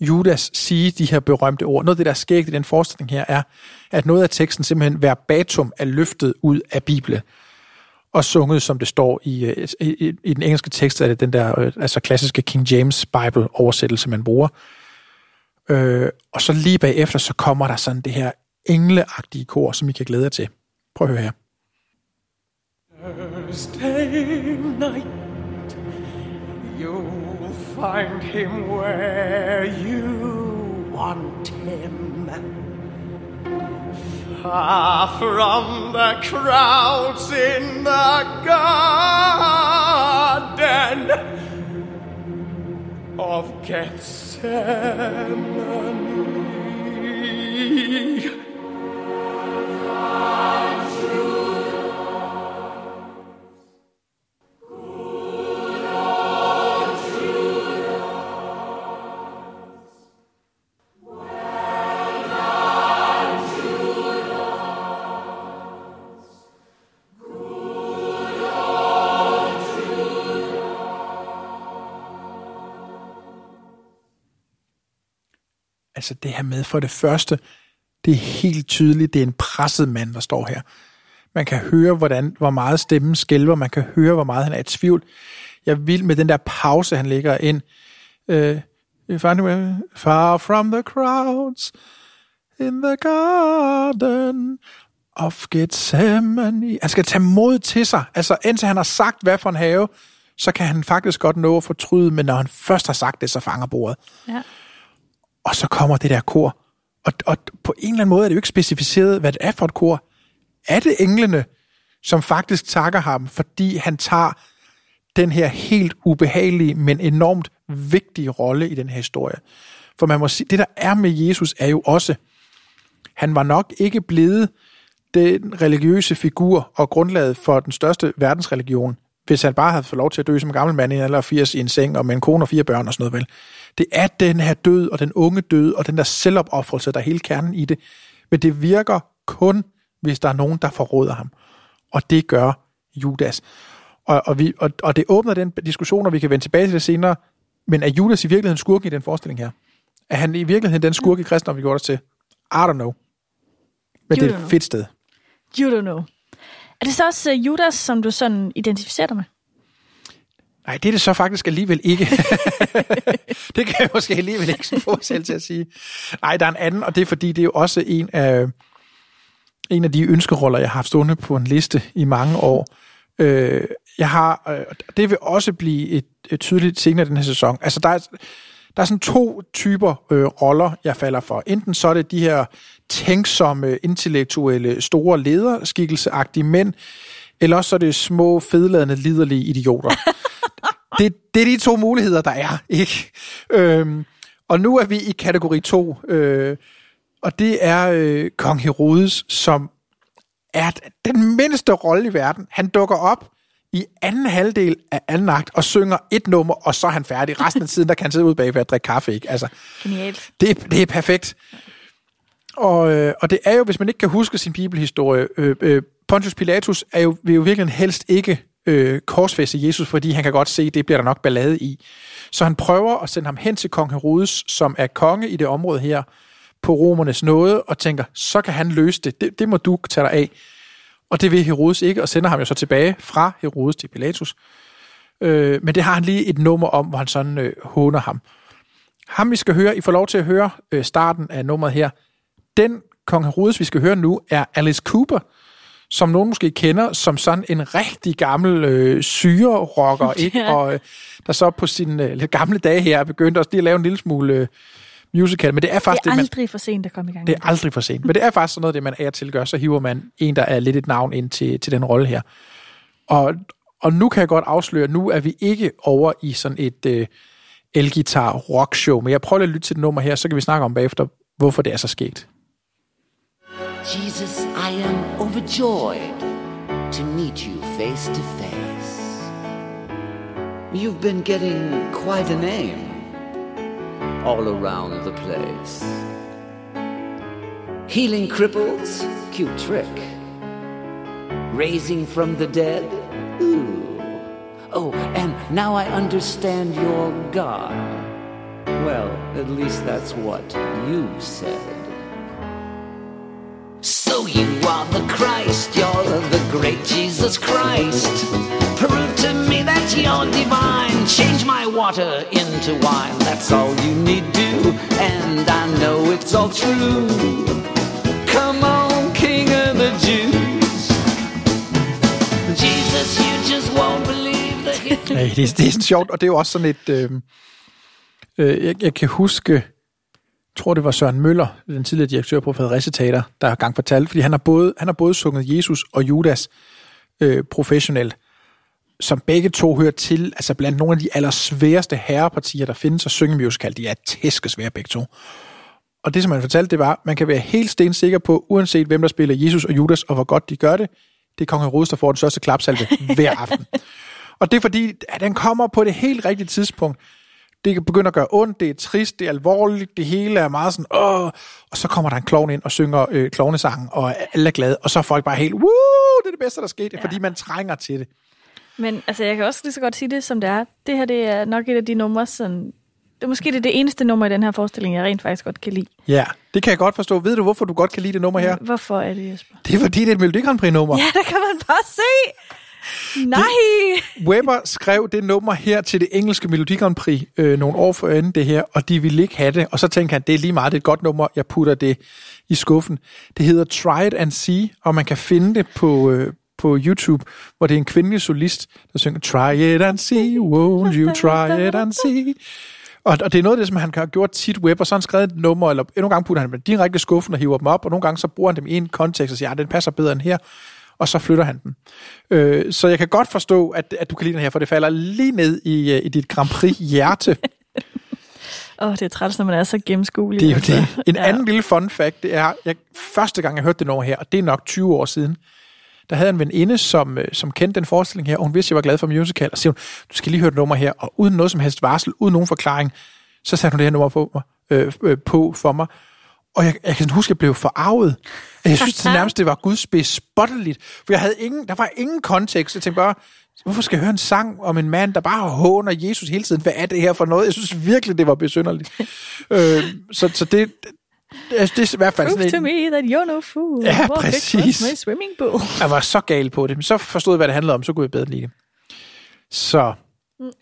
Speaker 2: Judas sige de her berømte ord. Noget af det, der er skægt i den forestilling her, er, at noget af teksten simpelthen verbatum er løftet ud af Bibelen og sunget, som det står i, øh, i, i den engelske tekst, er det den der øh, altså klassiske King James Bible oversættelse, man bruger. Øh, og så lige bagefter, så kommer der sådan det her engleagtige kor, som I kan glæde jer til. Prøv at høre her.
Speaker 5: Thursday night, you'll find him where you want him. Far from the crowds in the garden of Gethsemane.
Speaker 2: Altså det her med for det første, det er helt tydeligt, det er en presset mand, der står her. Man kan høre, hvordan, hvor meget stemmen skælver, man kan høre, hvor meget han er i tvivl. Jeg vil med den der pause, han lægger ind. Øh, far from the crowds in the garden of Gethsemane. Han skal tage mod til sig. Altså indtil han har sagt, hvad for en have, så kan han faktisk godt nå at fortryde, men når han først har sagt det, så fanger bordet.
Speaker 3: Ja.
Speaker 2: Og så kommer det der kor. Og, og på en eller anden måde er det jo ikke specificeret, hvad det er for et kor. Er det englene, som faktisk takker ham, fordi han tager den her helt ubehagelige, men enormt vigtige rolle i den her historie? For man må sige, det der er med Jesus er jo også, han var nok ikke blevet den religiøse figur og grundlaget for den største verdensreligion, hvis han bare havde fået lov til at dø som en gammel mand i en alder af 80 i en seng og med en kone og fire børn og sådan noget vel. Det er den her død og den unge død og den der selvopoffrelse, der er hele kernen i det. Men det virker kun, hvis der er nogen, der forråder ham. Og det gør Judas. Og, og, vi, og, og det åbner den diskussion, og vi kan vende tilbage til det senere. Men er Judas i virkeligheden skurken i den forestilling her? Er han i virkeligheden den skurke kristendom, vi går os til? I don't know. Men
Speaker 3: You
Speaker 2: det er et fedt sted.
Speaker 3: You don't know. Er det så også uh, Judas, som du sådan identificerer dig med?
Speaker 2: Nej, det er det så faktisk alligevel ikke. det kan jeg måske alligevel ikke få selv til at sige. Nej, der er en anden, og det er fordi, det er jo også en af, en af de ønskeroller, jeg har haft stående på en liste i mange år. Øh, jeg har, øh, det vil også blive et, et tydeligt senere den her sæson. Altså, der er, der er sådan to typer øh, roller, jeg falder for. Enten så er det de her tænksomme, intellektuelle, store lederskikkelseagtige mænd, eller også så er det små, fedladende, liderlige idioter. det, det er de to muligheder, der er. ikke. Øhm, og nu er vi i kategori 2, øh, og det er øh, kong Herodes, som er den mindste rolle i verden. Han dukker op i anden halvdel af anden akt og synger et nummer, og så er han færdig. Resten af tiden, der kan han sidde ude bagved og drikke kaffe. Ikke? Altså,
Speaker 3: Genialt.
Speaker 2: det, er- det er perfekt. Og, øh, og det er jo, hvis man ikke kan huske sin bibelhistorie, øh, øh, Pontius Pilatus er jo, vil jo virkelig helst ikke øh, korsfæste Jesus, fordi han kan godt se, at det bliver der nok ballade i. Så han prøver at sende ham hen til kong Herodes, som er konge i det område her, på romernes nåde, og tænker, så kan han løse det. Det, det må du tage dig af. Og det vil Herodes ikke, og sender ham jo så tilbage fra Herodes til Pilatus. Øh, men det har han lige et nummer om, hvor han sådan øh, håner ham. Ham, vi skal høre, I får lov til at høre øh, starten af nummeret her. Den kong Herodes, vi skal høre nu, er Alice Cooper, som nogen måske kender som sådan en rigtig gammel øh, syre-rocker, ikke?
Speaker 3: Ja.
Speaker 2: Og øh, der så på sine øh, lidt gamle dage her er begyndt også lige at lave en lille smule øh, musical, men det er faktisk
Speaker 3: Det er
Speaker 2: det, man,
Speaker 3: aldrig for sent at komme i gang.
Speaker 2: det er aldrig for sent. Men det er faktisk sådan noget, det man af og til gør, så hiver man en, der er lidt et navn ind til, til den rolle her. Og, og nu kan jeg godt afsløre, nu er vi ikke over i sådan et øh, elgitar rock show, men jeg prøver lige at lytte til det nummer her, så kan vi snakke om bagefter, hvorfor det er så sket.
Speaker 7: Jesus, I am overjoyed to meet you face to face. You've been getting quite a name all around the place. Healing cripples, cute trick. Raising from the dead, ooh. Oh, and now I understand you're God. Well, at least that's what you've said. So you are the Christ, you're the great Jesus Christ. Prove to me that you're divine. Change my water into wine, that's all you need do. And I know it's all true. Come on, King of the Jews. Jesus, you just won't believe the hit.
Speaker 2: Ja, det, er, det er sjovt, og det er jo også sådan et... Øh, øh, jeg, jeg kan huske, tror det var Søren Møller, den tidligere direktør på Fredericia Teater, der har gang fortalt, fordi han har både, han har både sunget Jesus og Judas øh, professionelt, som begge to hører til, altså blandt nogle af de allersværeste herrepartier, der findes at synge musical. De er tæskesvære begge to. Og det, som han fortalte, det var, man kan være helt stensikker på, uanset hvem der spiller Jesus og Judas, og hvor godt de gør det, det er Kong Herodes, der får den største klapsalve hver aften. Og det er fordi, at den kommer på det helt rigtige tidspunkt. Det kan begynde at gøre ondt, det er trist, det er alvorligt, det hele er meget sådan, åh, og så kommer der en klovn ind og synger øh, klovnesangen, og alle er glade, og så er folk bare helt, woo, det er det bedste, der skete, ja. fordi man trænger til det.
Speaker 3: Men altså, jeg kan også lige så godt sige det, som det er. Det her, det er nok et af de numre, som... Det er måske det, er det eneste nummer i den her forestilling, jeg rent faktisk godt kan lide.
Speaker 2: Ja, det kan jeg godt forstå. Ved du, hvorfor du godt kan lide det nummer her?
Speaker 3: Hvorfor er det, Jesper?
Speaker 2: Det er fordi, det er et Melodi Grand Prix nummer.
Speaker 3: Ja, der kan man bare se! Nej!
Speaker 2: Weber skrev det nummer her til det engelske Melodi Grand Prix øh, nogle år før inden det her, og de ville ikke have det. Og så tænkte han, det er lige meget, det er et godt nummer, jeg putter det i skuffen. Det hedder Try It and See, og man kan finde det på, øh, på YouTube, hvor det er en kvindelig solist, der synger Try it and see, won't you try it and see. Og, og det er noget af det, som han har gjort tit Weber, så har han skrevet et nummer, eller nogle gange putter han dem direkte i skuffen og hiver dem op, og nogle gange så bruger han dem i en kontekst og siger, ja, den passer bedre end her, og så flytter han den. Øh, så jeg kan godt forstå, at, at du kan lide den her, for det falder lige ned i, øh, i dit Grand Prix-hjerte.
Speaker 3: Åh, oh, det er træls, når man er så gennemskuelig.
Speaker 2: Det er jo
Speaker 3: altså.
Speaker 2: det. En
Speaker 3: Ja.
Speaker 2: anden lille fun fact, det er, jeg, første gang jeg hørte det nummer her, og det er nok 20 år siden, der havde en veninde, som, øh, som kendte den forestilling her, og hun vidste, at jeg var glad for musical, og siger hun, du skal lige høre det nummer her, og uden noget som helst varsel, uden nogen forklaring, så satte hun det her nummer på, mig, øh, øh, på for mig. Og jeg, jeg kan huske, at jeg blev forarvet. Jeg synes det nærmest, det var gudspespotteligt. For jeg havde ingen, der var ingen kontekst. Jeg tænkte bare, hvorfor skal jeg høre en sang om en mand, der bare håner Jesus hele tiden? Hvad er det her for noget? Jeg synes virkelig, det var besynderligt. øh, så, så det, det, det er i hvert fald
Speaker 3: to
Speaker 2: sådan en,
Speaker 3: me that you're no fool.
Speaker 2: Ja,
Speaker 3: Walk
Speaker 2: præcis.
Speaker 3: my swimming pool.
Speaker 2: jeg var så gal på det. Men så forstod jeg, hvad det handlede om, så kunne jeg bedre lide det. Så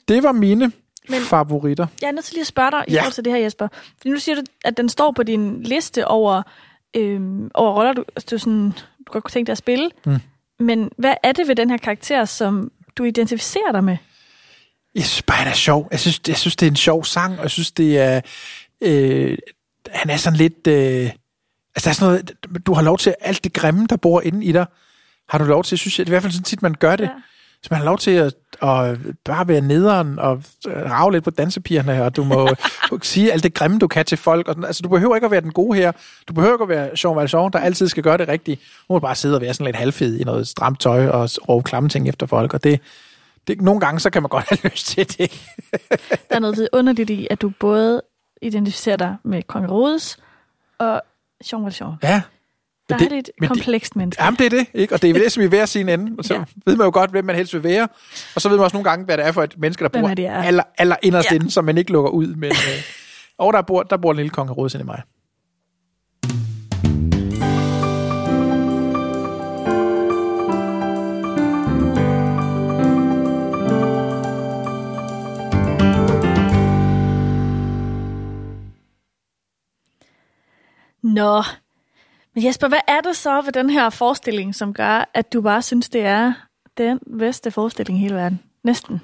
Speaker 2: det var mine
Speaker 3: Men-
Speaker 2: favoritter.
Speaker 3: Jeg er nødt til lige at spørge dig i
Speaker 2: Ja.
Speaker 3: forhold til det her, Jesper. Fordi nu siger du, at den står på din liste over, øhm, over roller, du, altså, du, sådan, du godt kunne tænke dig at spille.
Speaker 2: Mm.
Speaker 3: Men hvad er det ved den her karakter, som du identificerer dig med?
Speaker 2: Jeg synes bare, han er sjov. Jeg synes, jeg synes det er en sjov sang, og jeg synes, det er... Øh, han er sådan lidt... Øh, altså, der er sådan noget... Du har lov til alt det grimme, der bor inde i dig. Har du lov til, synes jeg, det er i hvert fald sådan tit, man gør det.
Speaker 3: Ja.
Speaker 2: Så man har lov til at, at bare være nederen og rave lidt på dansepigerne, og du må sige alt det grimme, du kan til folk. Og. Altså, du behøver ikke at være den gode her. Du behøver ikke at være Jean Valjean, der altid skal gøre det rigtigt. Nu må du bare sidde og være sådan lidt halvfed i noget stramt tøj og råbe klamme ting efter folk. Og det, det, nogle gange, så kan man godt have lyst til det.
Speaker 3: Der er noget vidunderligt i, at du både identificerer dig med Kong Herodes og Jean Valjean.
Speaker 2: Ja.
Speaker 3: Der
Speaker 2: det-
Speaker 3: er komplekst menneske.
Speaker 2: Jamen, det er det, ikke? Og det er det, som er ved at sige ende. Og så
Speaker 3: Ja.
Speaker 2: ved man jo godt, hvem man helst vil være. Og så ved man også nogle gange, hvad det er for et menneske, der
Speaker 3: Hvem
Speaker 2: bor
Speaker 3: er er?
Speaker 2: aller, aller inderst
Speaker 3: Ja.
Speaker 2: inde, som man ikke lukker ud. Men, øh, og der bor, der bor en lille konge inde i mig.
Speaker 3: Nå, Men Jesper, hvad er det så ved den her forestilling, som gør, at du bare synes, det er den bedste forestilling i hele verden? Næsten.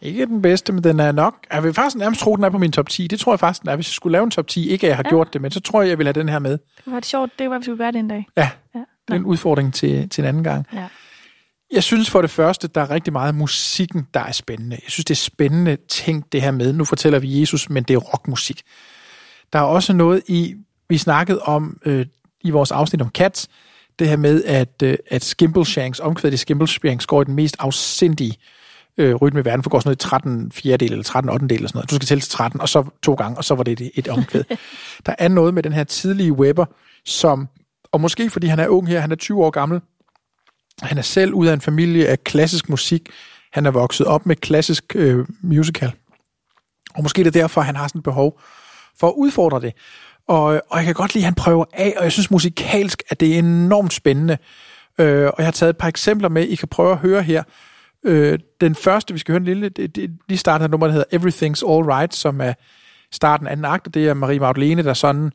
Speaker 2: Ikke den bedste, men den er nok... Jeg vil faktisk nærmest tro, den er på min top 10. Det tror jeg faktisk, den er. Hvis jeg skulle lave en top 10, ikke at jeg har ja. gjort det, men så tror jeg, jeg vil have den her med.
Speaker 3: Det var det sjovt. Det var, vi skulle gøre det en dag.
Speaker 2: Ja,
Speaker 3: Ja.
Speaker 2: det er en udfordring til, til en anden gang.
Speaker 3: Ja.
Speaker 2: Jeg synes for det første, der er rigtig meget af musikken, der er spændende. Jeg synes, det er spændende ting, det her med. Nu fortæller vi Jesus, men det er rockmusik. Der er også noget i, vi snakkede om øh, i vores afsnit om Cats, det her med, at, øh, at Skimbleshanks, omkvædet i Skimbleshanks, går i den mest afsindige øh, rytme i verden, for går sådan noget i 13 fjerdedel eller 13 8 eller sådan noget. Du skal tælle til 13, og så to gange, og så var det et, et omkvæd. der er noget med den her tidlige Weber, som, og måske fordi han er ung her, han er 20 år gammel, han er selv ud af en familie af klassisk musik. Han er vokset op med klassisk øh, musical. Og måske det er derfor, han har sådan et behov for at udfordre det. Og, og jeg kan godt lide, at han prøver af, og jeg synes musikalsk, at det er enormt spændende. Øh, og jeg har taget et par eksempler med, I kan prøve at høre her. Øh, den første, vi skal høre en lille, det, det, lige starten af nummer, der hedder Everything's All Right, som er starten af anden akt, og det er Marie Magdalene, der sådan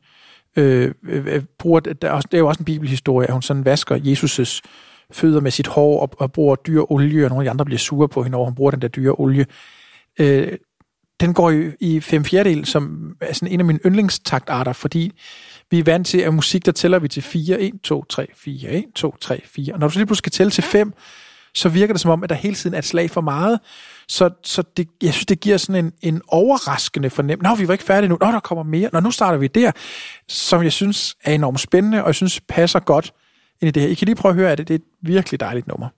Speaker 2: øh, øh, øh bruger, der er, også, det er jo også en bibelhistorie, at hun sådan vasker Jesus' fødder med sit hår og, og bruger dyr olie, og nogle af de andre bliver sure på hende over, hun bruger den der dyre olie. Øh, den går i, i fem fjerdedel, som er sådan en af mine yndlingstaktarter, fordi vi er vant til, at musik, der tæller vi til 4, 1, 2, 3, 4, 1, 2, 3, 4. Og når du så lige pludselig skal tælle til 5, så virker det som om, at der hele tiden er et slag for meget. Så, så det, jeg synes, det giver sådan en, en overraskende fornemmelse. Nå, vi var ikke færdige nu. Nå, der kommer mere. Nå, nu starter vi der. Som jeg synes er enormt spændende, og jeg synes passer godt ind i det her. I kan lige prøve at høre at det. Det er et virkelig dejligt nummer.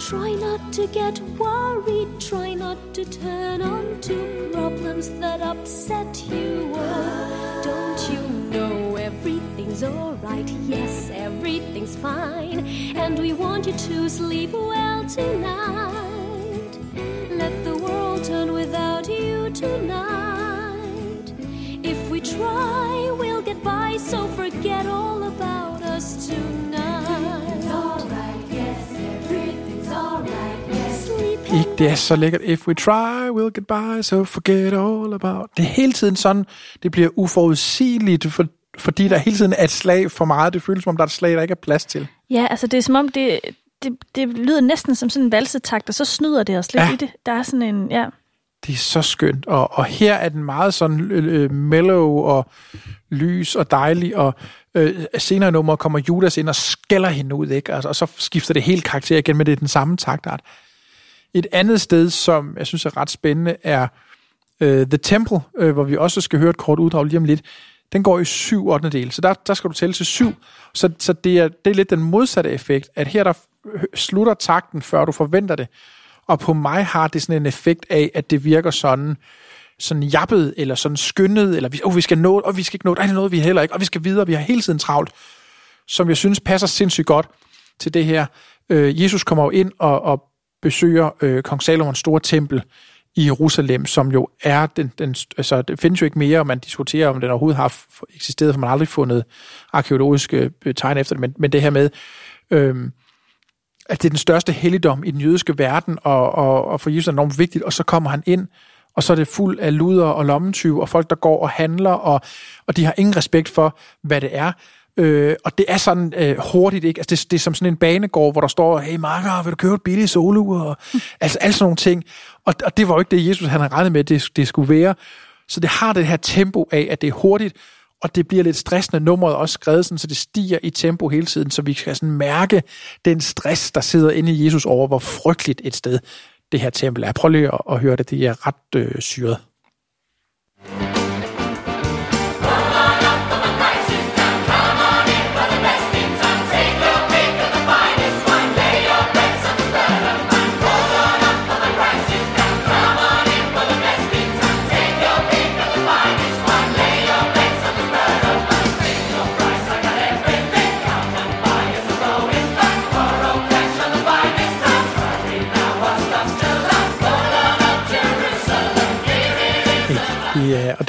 Speaker 8: Try not to get worried, try not to turn on to problems that upset you. Oh, don't you know everything's alright? Yes, everything's fine, and we want you to sleep well tonight. Let the world turn without you tonight. If we try, we'll get by, so forget all about us tonight.
Speaker 2: Det er så lækkert. If we try, we'll get by, so forget all about. Det er hele tiden sådan, det bliver uforudsigeligt, for, fordi der hele tiden er et slag for meget. Det føles som om, der er et slag, der ikke er plads til.
Speaker 3: Ja, altså det er som om, det, det, det lyder næsten som sådan en valsetakt, og så snyder det os lidt
Speaker 2: Ja.
Speaker 3: i det. Der er sådan en, ja,
Speaker 2: Det er så skønt. Og, og her er den meget sådan øh, mellow og lys og dejlig, og øh, senere i nummeret kommer Judas ind og skælder hende ud, ikke? Altså, og så skifter det helt karakter igen, men det er den samme taktart. Et andet sted, som jeg synes er ret spændende, er øh, The Temple, øh, hvor vi også skal høre et kort uddrag lige om lidt. Den går i syv 8. del, så der, der skal du tælle til syv. Så, så det, er, det er lidt den modsatte effekt, at her der slutter takten, før du forventer det. Og på mig har det sådan en effekt af, at det virker sådan, sådan jappet, eller sådan skyndet, eller vi, oh, vi skal nå, og vi skal ikke nå, nej, det noget vi heller ikke, og vi skal videre, vi har hele tiden travlt, som jeg synes passer sindssygt godt til det her. Øh, Jesus kommer jo ind og, og besøger øh, kong Salomons store tempel i Jerusalem, som jo er den, den, altså det findes jo ikke mere, og man diskuterer, om den overhovedet har eksisteret, for man har aldrig fundet arkeologiske øh, tegn efter det, men, men det her med, øh, at det er den største helligdom i den jødiske verden, og, og, og for Jesus er enormt vigtigt, og så kommer han ind, og så er det fuld af luder og lommetyve, og folk, der går og handler, og, og de har ingen respekt for, hvad det er. Øh, og det er sådan øh, hurtigt, ikke? Altså, det, det er som sådan en banegård, hvor der står, hey Marker, vil du købe et billigt solo? Og, altså, alle sådan nogle ting. Og, og det var jo ikke det, Jesus han havde regnet med, det, det skulle være. Så det har det her tempo af, at det er hurtigt, og det bliver lidt stressende. Nummeret er også skrevet sådan, så det stiger i tempo hele tiden, så vi kan sådan mærke den stress, der sidder inde i Jesus over, hvor frygteligt et sted det her tempel er. Prøv lige at, at høre det, det er ret øh, syret. Og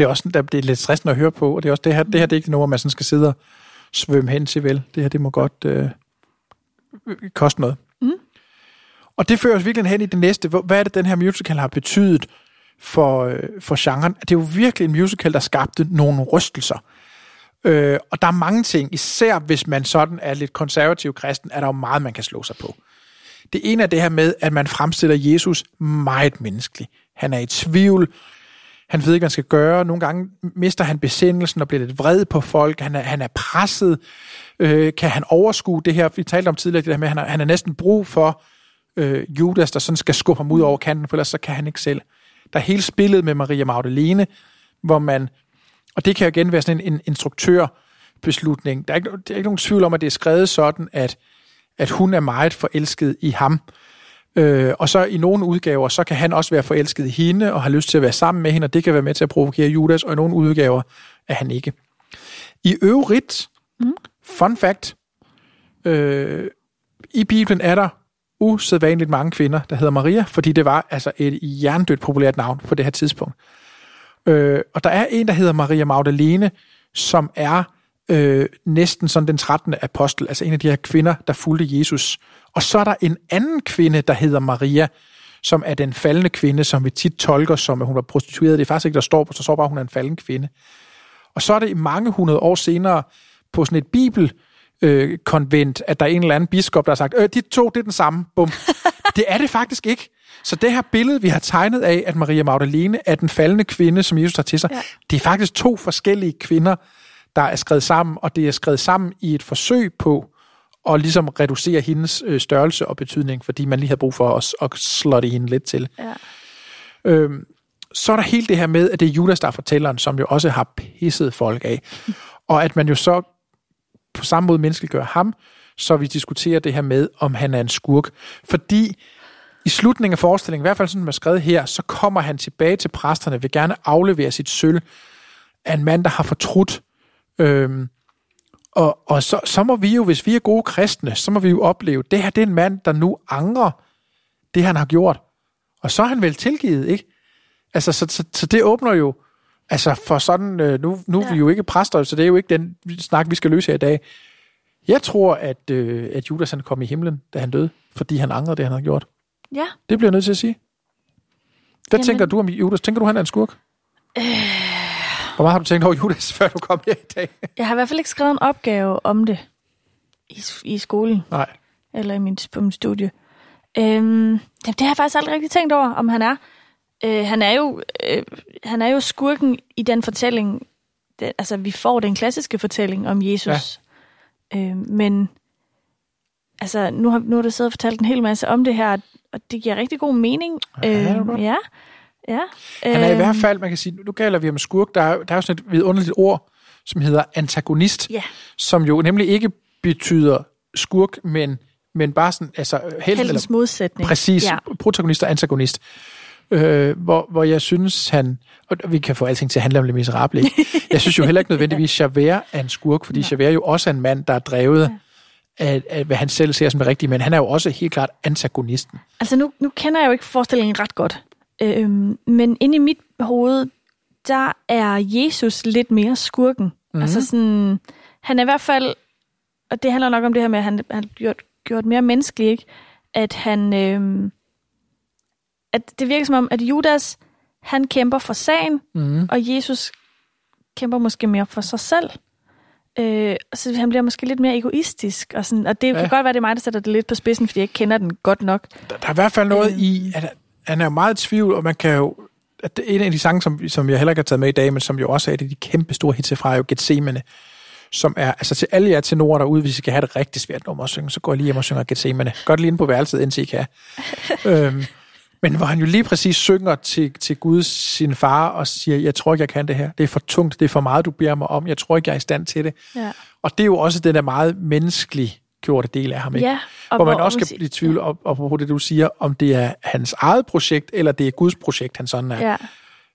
Speaker 2: det er også der, det er lidt stressende at høre på, og det er også det her, det her det er ikke noget, man sådan skal sidde og svømme hen til, vel? Det her, det må godt øh, koste noget.
Speaker 3: Mm.
Speaker 2: Og det fører os virkelig hen i det næste. Hvad er det, den her musical har betydet for, øh, for genren? Det er jo virkelig en musical, der skabte nogle rystelser. Øh, og der er mange ting, især hvis man sådan er lidt konservativ kristen, er der jo meget, man kan slå sig på. Det ene er det her med, at man fremstiller Jesus meget menneskelig. Han er i tvivl. Han ved ikke, hvad han skal gøre. Nogle gange mister han besindelsen og bliver lidt vred på folk. Han er, han er presset. Øh, kan han overskue det her? Vi talte om tidligere, det der med, at han har, han har næsten brug for øh, Judas, der sådan skal skubbe ham ud over kanten, for ellers så kan han ikke selv. Der er hele spillet med Maria Magdalene, hvor man, og det kan jo igen være sådan en, en instruktørbeslutning. Der er, ikke, der er ikke nogen tvivl om, at det er skrevet sådan, at, at hun er meget forelsket i ham. Øh, og så i nogle udgaver, så kan han også være forelsket i hende, og har lyst til at være sammen med hende, og det kan være med til at provokere Judas, og i nogle udgaver er han ikke. I øvrigt, mm. fun fact, øh, i Bibelen er der usædvanligt mange kvinder, der hedder Maria, fordi det var altså et jerndødt populært navn på det her tidspunkt. Øh, og der er en, der hedder Maria Magdalene, som er øh, næsten sådan den 13. apostel, altså en af de her kvinder, der fulgte Jesus. Og så er der en anden kvinde, der hedder Maria, som er den faldende kvinde, som vi tit tolker som, at hun var prostitueret. Det er faktisk ikke, der står på, der står bare, at hun er en falden kvinde. Og så er det i mange hundrede år senere på sådan et bibel, øh, konvent, at der er en eller anden biskop, der har sagt, øh, de to, det er den samme. Bum. det er det faktisk ikke. Så det her billede, vi har tegnet af, at Maria Magdalene er den faldende kvinde, som Jesus tager til sig, ja. det er faktisk to forskellige kvinder, der er skrevet sammen, og det er skrevet sammen i et forsøg på at ligesom reducere hendes øh, størrelse og betydning, fordi man lige har brug for at, at det hende lidt til.
Speaker 3: Ja.
Speaker 2: Øhm, så er der helt det her med, at det er Judas, der er fortælleren, som jo også har pisset folk af. Og at man jo så på samme måde menneskeliggør ham, så vi diskuterer det her med, om han er en skurk. Fordi i slutningen af forestillingen, i hvert fald sådan, man er skrevet her, så kommer han tilbage til præsterne, vil gerne aflevere sit sølv af en mand, der har fortrudt. Øhm, og og så, så må vi jo, hvis vi er gode kristne, så må vi jo opleve, det her det er en mand, der nu angrer det, han har gjort. Og så er han vel tilgivet, ikke? Altså, så, så, så det åbner jo, altså for sådan, øh, nu, nu ja. er vi jo ikke præster, så det er jo ikke den snak, vi skal løse her i dag. Jeg tror, at, øh, at Judas han kom i himlen, da han døde, fordi han angrede det, han har gjort.
Speaker 3: Ja.
Speaker 2: Det bliver jeg nødt til at sige. Hvad
Speaker 3: Jamen.
Speaker 2: tænker du om Judas? Tænker du, han er en skurk?
Speaker 3: Øh,
Speaker 2: Hvor meget har du tænkt over Judas, før du kom her i dag?
Speaker 3: jeg har i hvert fald ikke skrevet en opgave om det i, i skolen,
Speaker 2: Nej.
Speaker 3: eller i min, på min studie. Øhm, det har jeg faktisk aldrig rigtig tænkt over, om han er. Øh, han er jo øh, han er jo skurken i den fortælling, det, altså vi får den klassiske fortælling om Jesus. Ja. Øh, men altså, nu har, nu har du siddet og fortalt en hel masse om det her, og det giver rigtig god mening.
Speaker 2: Ja, det er godt.
Speaker 3: ja. Ja.
Speaker 2: Han er i
Speaker 3: Øhm,
Speaker 2: hvert fald, man kan sige, nu gælder vi om skurk, der er, der er jo sådan et vidunderligt ord, som hedder antagonist,
Speaker 3: Ja.
Speaker 2: som jo nemlig ikke betyder skurk, men, men bare sådan, altså helt,
Speaker 3: Heldens modsætning.
Speaker 2: Præcis,
Speaker 3: Ja.
Speaker 2: ja. protagonist og antagonist. Øh, hvor, hvor jeg synes, han... Og vi kan få alting til at handle om Le Miserable. ikke? Jeg synes jo heller ikke nødvendigvis, Javert er en skurk, fordi Javert jo også er en mand, der er drevet ja. af, af, hvad han selv ser som det rigtige, men han er jo også helt klart antagonisten.
Speaker 3: Altså nu, nu kender jeg jo ikke forestillingen ret godt, øhm, men inde i mit hoved, der er Jesus lidt mere skurken. Mm-hmm. Altså sådan, han er i hvert fald, og det handler nok om det her med, at han, han er gjort, gjort mere menneskelig, ikke? At han, øhm, at det virker som om, at Judas, han kæmper for sagen,
Speaker 2: Mm.
Speaker 3: og Jesus kæmper måske mere for sig selv. Øh, så han bliver måske lidt mere egoistisk. Og, sådan, og det ja. kan godt være, det er mig, der sætter det lidt på spidsen, fordi jeg ikke kender den godt nok.
Speaker 2: Der, der er i hvert fald noget
Speaker 3: Øhm.
Speaker 2: i, at han er jo meget i tvivl, og man kan jo... At det er en af de sange, som, som jeg heller ikke har taget med i dag, men som jo også er et af de kæmpe store hits fra, er jo Gethsemane, som er, altså til alle jer tenorer derude, hvis I skal have det rigtig svært nummer at synge, så går I lige hjem og synger Gethsemane. Godt lige inde på værelset, indtil I kan. øhm, men hvor han jo lige præcis synger til, til Gud, sin far, og siger, jeg tror ikke, jeg kan det her. Det er for tungt, det er for meget, du beder mig om. Jeg tror ikke, jeg er i stand til det.
Speaker 3: Ja.
Speaker 2: Og det er jo også den der meget menneskelig gjorte del af ham, ikke?
Speaker 3: Ja, og
Speaker 2: hvor man
Speaker 3: hvor
Speaker 2: også
Speaker 3: siger-
Speaker 2: blive i tvivl om, om det, du siger, om det er hans eget projekt, eller det er Guds projekt, han sådan er.
Speaker 3: Ja.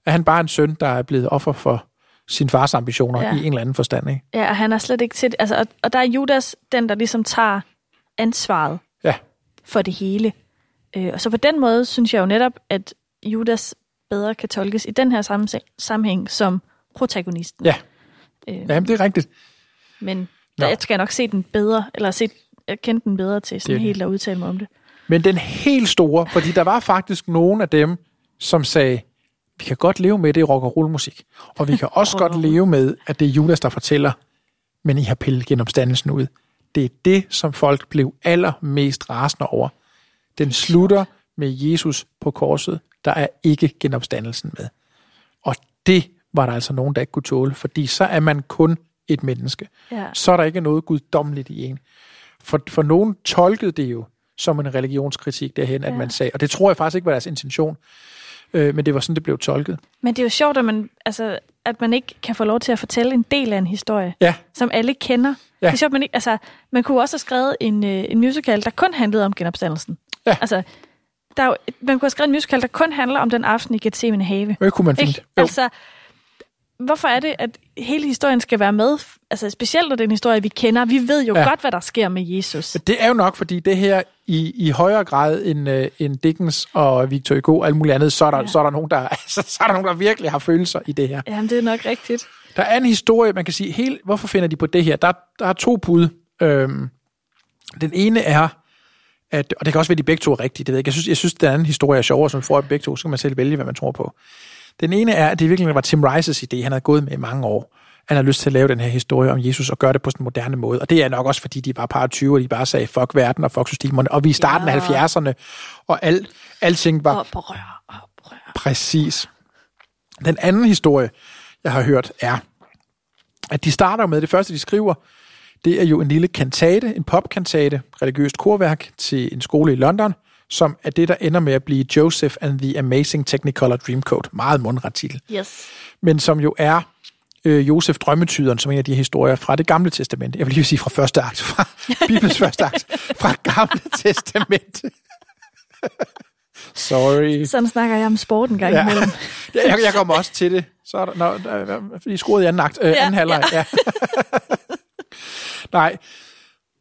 Speaker 2: Er han bare en søn, der er blevet offer for sin fars ambitioner
Speaker 3: Ja.
Speaker 2: ja. i en eller anden forstand, ikke?
Speaker 3: Ja, og han er slet ikke til det. Altså, og, og der er Judas den, der ligesom tager ansvaret
Speaker 2: Ja.
Speaker 3: for det hele. Øh, og så på den måde synes jeg jo netop, at Judas bedre kan tolkes i den her sammenhæng, sammenhæng som protagonisten.
Speaker 2: Ja.
Speaker 3: Øh,
Speaker 2: Jamen, det er rigtigt.
Speaker 3: Men Der, jeg skal nok se den bedre, eller se, jeg kende den bedre til sådan
Speaker 2: Det
Speaker 3: helt at udtale mig om det.
Speaker 2: Men den helt store, fordi der var faktisk nogen af dem, som sagde, vi kan godt leve med det i rock og roll musik, og vi kan også godt leve med, at det er Judas, der fortæller, men I har pillet genopstandelsen ud. Det er det, som folk blev allermest rasende over. Den slutter med Jesus på korset. Der er ikke genopstandelsen med. Og det var der altså nogen, der ikke kunne tåle, fordi så er man kun et menneske.
Speaker 3: Ja.
Speaker 2: Så er der ikke noget guddommeligt i en. For, for nogen tolkede det jo som en religionskritik derhen, ja. at man sagde, og det tror jeg faktisk ikke var deres intention, øh, men det var sådan, det blev tolket.
Speaker 3: Men det er jo sjovt, at man, altså, at man ikke kan få lov til at fortælle en del af en historie,
Speaker 2: Ja.
Speaker 3: som alle kender.
Speaker 2: Ja.
Speaker 3: Det er sjovt, man, ikke, altså, man kunne også have skrevet en, øh, en musical, der kun handlede om genopstandelsen.
Speaker 2: Ja.
Speaker 3: Altså, der er jo, man kunne have skrevet en musical, der kun handler om den aften i Gethsemane have.
Speaker 2: Det kunne man fint.
Speaker 3: Ikke? Altså, hvorfor er det, at hele historien skal være med? Altså, specielt når det er en historie, vi kender. Vi ved jo
Speaker 2: Ja.
Speaker 3: ja. godt, hvad der sker med Jesus.
Speaker 2: Men det er jo nok, fordi det her i, i højere grad end, øh, end Dickens og Victor Hugo og alt muligt andet, så er der, ja. så er der, nogen, der, altså, så er der nogen, der virkelig har følelser i det her.
Speaker 3: Jamen, det er nok rigtigt.
Speaker 2: Der er en historie, man kan sige, helt, hvorfor finder de på det her? Der, der er to bud. Øhm, den ene er, at, og det kan også være, at de begge to er rigtige, det ved jeg ikke. Jeg synes, jeg synes den anden historie er sjovere, som får begge to, så kan man selv vælge, hvad man tror på. Den ene er, at det virkelig var Tim Rice's idé, han havde gået med i mange år. Han har lyst til at lave den her historie om Jesus og gøre det på sådan en moderne måde. Og det er nok også, fordi de var par 20, og de bare sagde, fuck verden og fuck systemerne. Og vi er i starten
Speaker 3: Ja.
Speaker 2: af 70'erne, og al, alting var
Speaker 3: Oprør, oprør.
Speaker 2: Præcis. Den anden historie, jeg har hørt, er, at de starter med, det første, de skriver, det er jo en lille kantate, en popkantate, religiøst korværk til en skole i London, som er det, der ender med at blive Joseph and the Amazing Technicolor Dreamcoat. Meget mundret titel.
Speaker 3: Yes.
Speaker 2: Men som jo er øh, Josef Drømmetyderen, som en af de historier fra det gamle testament. Jeg vil lige sige fra første akt, fra Bibelens første akt, fra gamle testament. Sorry.
Speaker 3: Sådan snakker jeg om sport en gang imellem.
Speaker 2: Ja, jeg, jeg kommer også til det. Så er der, når, der, fordi I scorede i anden, akt, øh,
Speaker 3: Ja,
Speaker 2: anden halvleg. Ja. Nej,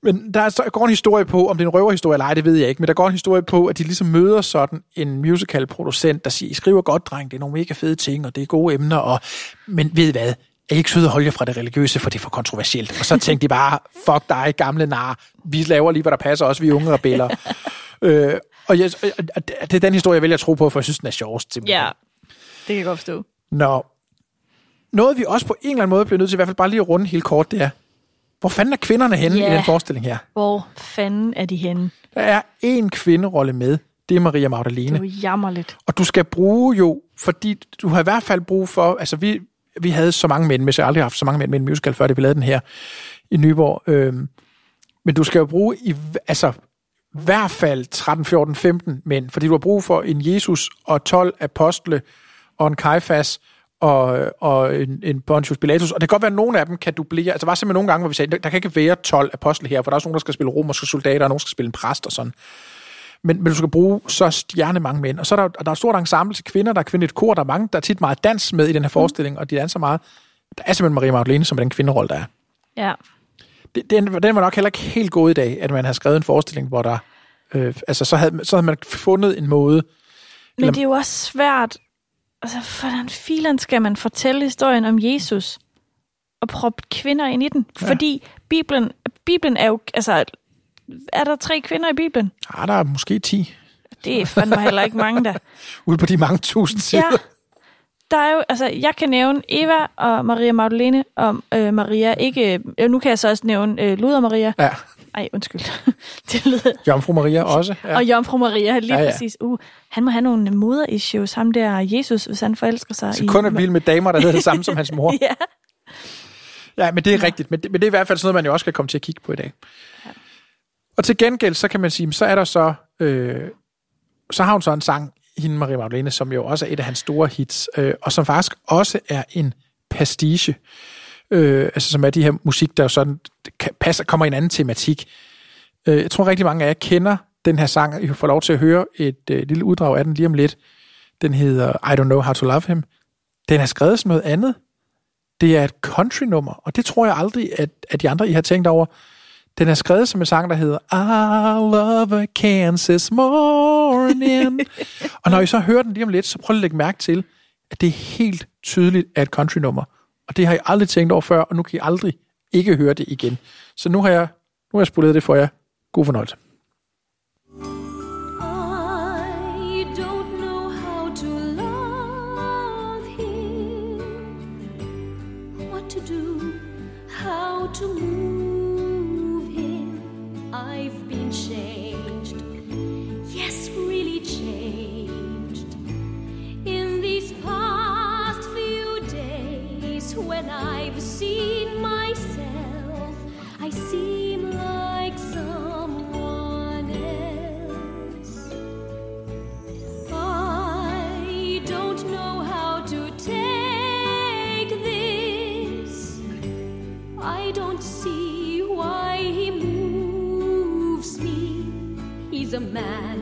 Speaker 2: men der er, så går en historie på, om det er en røverhistorie eller ej, det ved jeg ikke, men der går en historie på, at de ligesom møder sådan en musical-producent, der siger, I skriver godt, dreng, det er nogle mega fede ting, og det er gode emner, og, men ved I hvad, er I ikke søde at holde jer fra det religiøse, for det er for kontroversielt. Og så tænkte de bare, fuck dig, gamle nar, vi laver lige, hvad der passer os, vi er unge rebeller. øh, og, jeg, og det er den historie, jeg vælger at tro på, for jeg synes, den er sjovest. simpelthen.
Speaker 3: Ja, det kan jeg godt forstå.
Speaker 2: Nå, noget vi også på en eller anden måde bliver nødt til, i hvert fald bare lige at runde helt kort, det er, hvor fanden er kvinderne henne
Speaker 3: Ja.
Speaker 2: i den forestilling her?
Speaker 3: Hvor fanden er de henne?
Speaker 2: Der er en kvinderolle med, det er Maria
Speaker 3: Det
Speaker 2: Magdalene.
Speaker 3: er jo jammerligt.
Speaker 2: Og du skal bruge jo, fordi du har i hvert fald brug for, altså vi, vi havde så mange mænd, hvis jeg aldrig har haft så mange mænd med en musical, før det vi lavede den her i Nyborg. Øhm, men du skal jo bruge i, altså, i hvert fald 13, 14, 15 mænd, fordi du har brug for en Jesus og 12 apostle og en Kajfas og, og en, en Pontius Pilatus. Og det kan godt være, at nogle af dem kan dublere. Altså, der var simpelthen nogle gange, hvor vi sagde, der, kan ikke være 12 apostle her, for der er også nogen, der skal spille romerske soldater, og nogen skal spille en præst og sådan. Men, men du skal bruge så stjerne mange mænd. Og så er der, og der er et stort ensemble til kvinder, der er kvindeligt kor, der er mange, der er tit meget dans med i den her forestilling, og de danser meget. Der er simpelthen Maria Magdalene, som den kvinderolle, der er.
Speaker 3: Ja.
Speaker 2: Det, den, den var nok heller ikke helt god i dag, at man har skrevet en forestilling, hvor der... Øh, altså, så havde, så havde man fundet en måde...
Speaker 3: Men
Speaker 2: Eller-
Speaker 3: det er jo også svært. Altså, hvordan filen skal man fortælle historien om Jesus og proppe kvinder ind i den?
Speaker 2: Ja.
Speaker 3: Ja. Fordi Bibelen, Bibelen er jo... Altså, er der tre kvinder i Bibelen?
Speaker 2: Ah, der er måske 10
Speaker 3: Det er fandme heller ikke mange, der.
Speaker 2: ude på de mange tusind sider.
Speaker 3: Ja. Der er jo, altså, jeg kan nævne Eva og Maria Magdalene og øh, Maria. Ikke, øh, nu kan jeg så også nævne øh, Luder Maria.
Speaker 2: ja.
Speaker 3: Ej, undskyld. det lyder...
Speaker 2: Jomfru Maria også. Ja.
Speaker 3: Og Jomfru Maria, lige
Speaker 2: Ja,
Speaker 3: ja,
Speaker 2: ja.
Speaker 3: ja. præcis. Uh, han må have nogle moder-issues, ham der Jesus, hvis han forelsker sig.
Speaker 2: Så kun er vild med damer, der hedder det samme som hans mor.
Speaker 3: Ja.
Speaker 2: Ja, men det er rigtigt. Men det, men det er i hvert fald sådan noget, man jo også skal komme til at kigge på i dag. Og til gengæld, så kan man sige, så er der så... Øh, så har hun så en sang, hende Maria Magdalene, som jo også er et af hans store hits, øh, og som faktisk også er en pastiche. Øh, altså som er de her musik, der jo sådan kan, passer, kommer i en anden tematik. Øh, jeg tror rigtig mange af jer kender den her sang, I får lov til at høre et øh, lille uddrag af den lige om lidt. Den hedder I Don't Know How to Love Him. Den er skrevet som noget andet. Det er et country-nummer, og det tror jeg aldrig, at, at de andre, I har tænkt over. Den er skrevet som en sang, der hedder I love a Kansas morning. og når I så hører den lige om lidt, så prøv at lægge mærke til, at det er helt tydeligt er et country-nummer. Og det har I aldrig tænkt over før, og nu kan I aldrig ikke høre det igen. Så nu har jeg, nu har jeg spoleret det for jer. God fornøjelse.
Speaker 8: Man.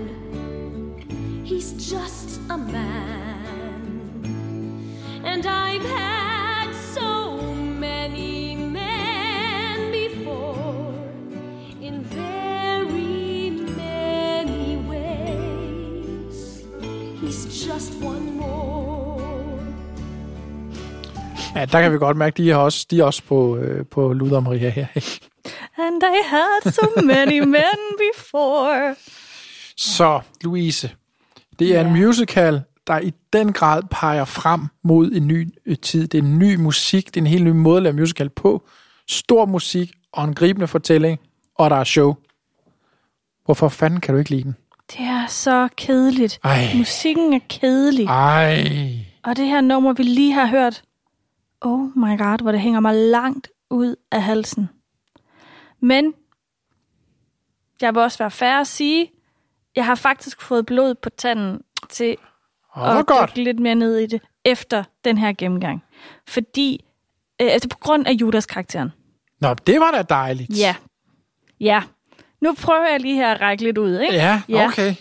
Speaker 8: He's just a man. And I've had so many men before in very many ways. He's just one more.
Speaker 2: Ja, der kan vi godt mærke, de er også, de er også på, øh, på Luther Maria her.
Speaker 3: And I had so many men before.
Speaker 2: Så, Louise, det er en musical, der i den grad peger frem mod en ny øh, tid. Det er en ny musik, det er en helt ny måde at lave musical på. Stor musik og en gribende fortælling, og der er show. Hvorfor fanden kan du ikke lide den?
Speaker 3: Det er så kedeligt.
Speaker 2: Ej.
Speaker 3: Musikken er kedelig.
Speaker 2: Ej.
Speaker 3: Og det her nummer, vi lige har hørt, oh my god, hvor det hænger mig langt ud af halsen. Men, jeg vil også være færre at sige, jeg har faktisk fået blod på tanden til
Speaker 2: hvor
Speaker 3: at
Speaker 2: godt.
Speaker 3: dykke lidt mere ned i det, efter den her gennemgang. Fordi, øh, altså på grund af Judas karakteren.
Speaker 2: Nå, det var da dejligt.
Speaker 3: Ja. Ja. Nu prøver jeg lige her at række lidt ud, ikke?
Speaker 2: Ja, okay.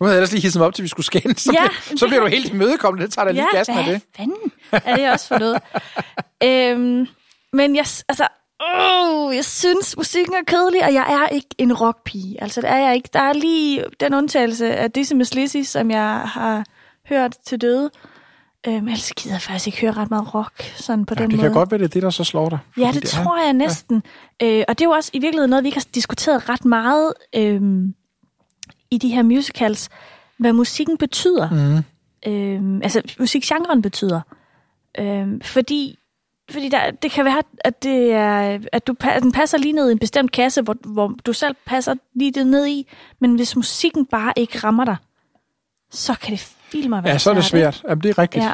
Speaker 2: Nu havde jeg ellers lige hisset mig op til, vi skulle skændes. Så,
Speaker 3: Ja,
Speaker 2: bliver, så bliver du helt imødekommende. Det tager da lige gassen af
Speaker 3: hvad
Speaker 2: det.
Speaker 3: fanden er det også for noget? øhm, men jeg, altså, øh, jeg synes, musikken er kedelig, og jeg er ikke en rockpige. Altså, det er jeg ikke. Der er lige den undtagelse af Dizzy Miss Lizzy, som jeg har hørt til døde. Øhm, ellers gider jeg faktisk ikke høre ret meget rock, sådan på
Speaker 2: Ja,
Speaker 3: den
Speaker 2: det
Speaker 3: måde.
Speaker 2: kan godt være, det er det, der så slår dig.
Speaker 3: Ja, det
Speaker 2: er-
Speaker 3: tror jeg næsten. Øh, og det er jo også i virkeligheden noget, vi ikke har diskuteret ret meget øhm, i de her musicals, hvad musikken betyder.
Speaker 2: Mm.
Speaker 3: Øhm, altså, musikgenren betyder. Øhm, fordi fordi der, det kan være, at, det er, at, du, at den passer lige ned i en bestemt kasse, hvor, hvor du selv passer lige det ned i, men hvis musikken bare ikke rammer dig, så kan det filme være
Speaker 2: Ja, så er det
Speaker 3: svært.
Speaker 2: Jamen, det er rigtigt.
Speaker 3: Ja.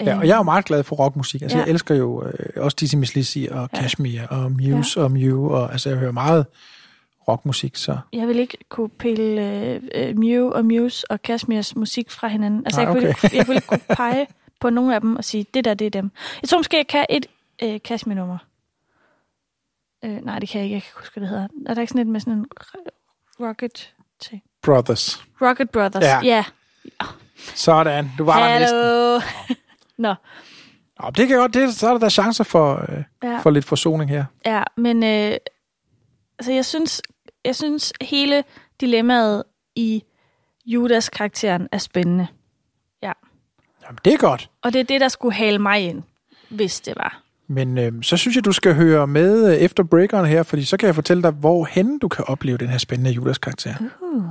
Speaker 2: Ja, og jeg er jo meget glad for rockmusik. Altså,
Speaker 3: Ja.
Speaker 2: ja. jeg elsker jo øh, også Dizzy Miss Lizzy og Kashmir og Muse ja. og Mew. Og, altså, jeg hører meget rockmusik, så...
Speaker 3: Jeg vil ikke kunne pille øh, øh, Mew og Muse og Kashmirs musik fra hinanden. Altså,
Speaker 2: Nej,
Speaker 3: jeg,
Speaker 2: okay.
Speaker 3: ikke- jeg vil ikke kunne pege på nogle af dem og sige, det der, det er dem. Jeg tror måske, jeg kan et øh, Kashmir-nummer. Øh, nej, det kan jeg ikke. Jeg kan ikke huske, hvad det hedder. Er der ikke sådan et med sådan en rocket ting?
Speaker 2: Brothers.
Speaker 3: Rocket Brothers.
Speaker 2: Ja.
Speaker 3: ja.
Speaker 2: Sådan, du var der næsten.
Speaker 3: Nå,
Speaker 2: Nå, det kan godt, det, så er der da chancer for, øh,
Speaker 3: Ja.
Speaker 2: for lidt forsoning her.
Speaker 3: ja, men øh, altså, jeg synes, jeg synes hele dilemmaet i Judas karakteren er spændende. Ja.
Speaker 2: Jamen, det er godt.
Speaker 3: Og det er det, der skulle hale mig ind, hvis det var.
Speaker 2: Men øh, så synes jeg, du skal høre med øh, efter breakeren her, fordi så kan jeg fortælle dig, hvor hen du kan opleve den her spændende Judas karakter.
Speaker 3: Uh.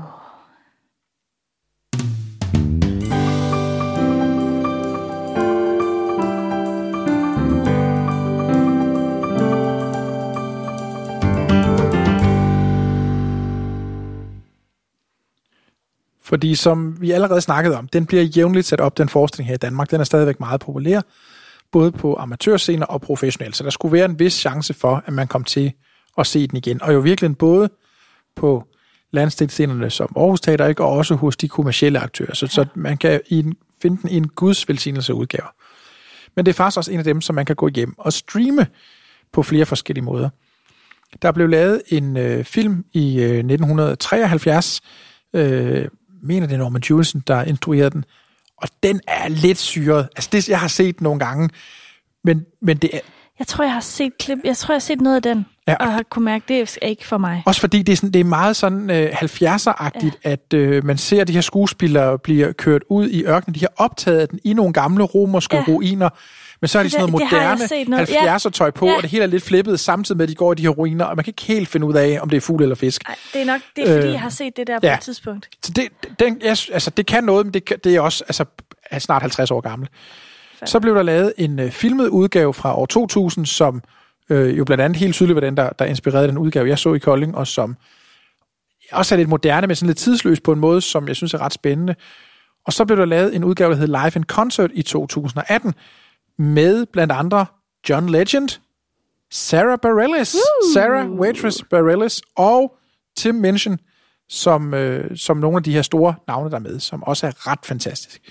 Speaker 2: Fordi som vi allerede snakkede om, den bliver jævnligt sat op, den forestilling her i Danmark. Den er stadigvæk meget populær, både på amatørscener og professionelt. Så der skulle være en vis chance for, at man kom til at se den igen. Og jo virkelig både på landsdelsscenerne som Aarhus Teater, ikke? og også hos de kommercielle aktører. Så, så man kan i en, finde den i en guds velsignelse udgave. Men det er faktisk også en af dem, som man kan gå hjem og streame på flere forskellige måder. Der blev lavet en øh, film i øh, 1973, øh, mener det er Norman Jewison, der instruerede den, og den er lidt syret. Altså det, jeg har set nogle gange, men, men det er
Speaker 3: Jeg tror, jeg har set klip. Jeg tror, jeg har set noget af den,
Speaker 2: Ja.
Speaker 3: og har kunne mærke, det er ikke for mig.
Speaker 2: også fordi det er, sådan, det er meget sådan øh, 70'er-agtigt, ja. at øh, man ser de her skuespillere bliver kørt ud i ørkenen. De har optaget den i nogle gamle romerske. Ja. ruiner, men så er de
Speaker 3: Det-
Speaker 2: sådan noget
Speaker 3: det har
Speaker 2: moderne
Speaker 3: set noget- ja.
Speaker 2: 70'er-tøj på,
Speaker 3: Ja.
Speaker 2: og det hele er lidt flippet, samtidig med, at de går i de her ruiner, og man kan ikke helt finde ud af, om det er fugl eller fisk.
Speaker 3: Ej, det er nok, det er fordi,
Speaker 2: Øh,
Speaker 3: jeg har set det der på
Speaker 2: ja.
Speaker 3: et tidspunkt.
Speaker 2: Så det, den, jeg, altså, det kan noget, men det, det er også altså, er snart 50 år gammel. Så blev der lavet en øh, filmet udgave fra år 2000, som øh, jo blandt andet helt tydeligt var den, der, der inspirerede den udgave, jeg så i Kolding, og som også er lidt moderne, men sådan lidt tidsløs på en måde, som jeg synes er ret spændende. Og så blev der lavet en udgave, der hed Live in Concert i 2018, med blandt andre John Legend, Sarah Bareilles. Sarah Waitress Bareilles og Tim Minchin, som, øh, som nogle af de her store navne, der er med, som også er ret fantastisk.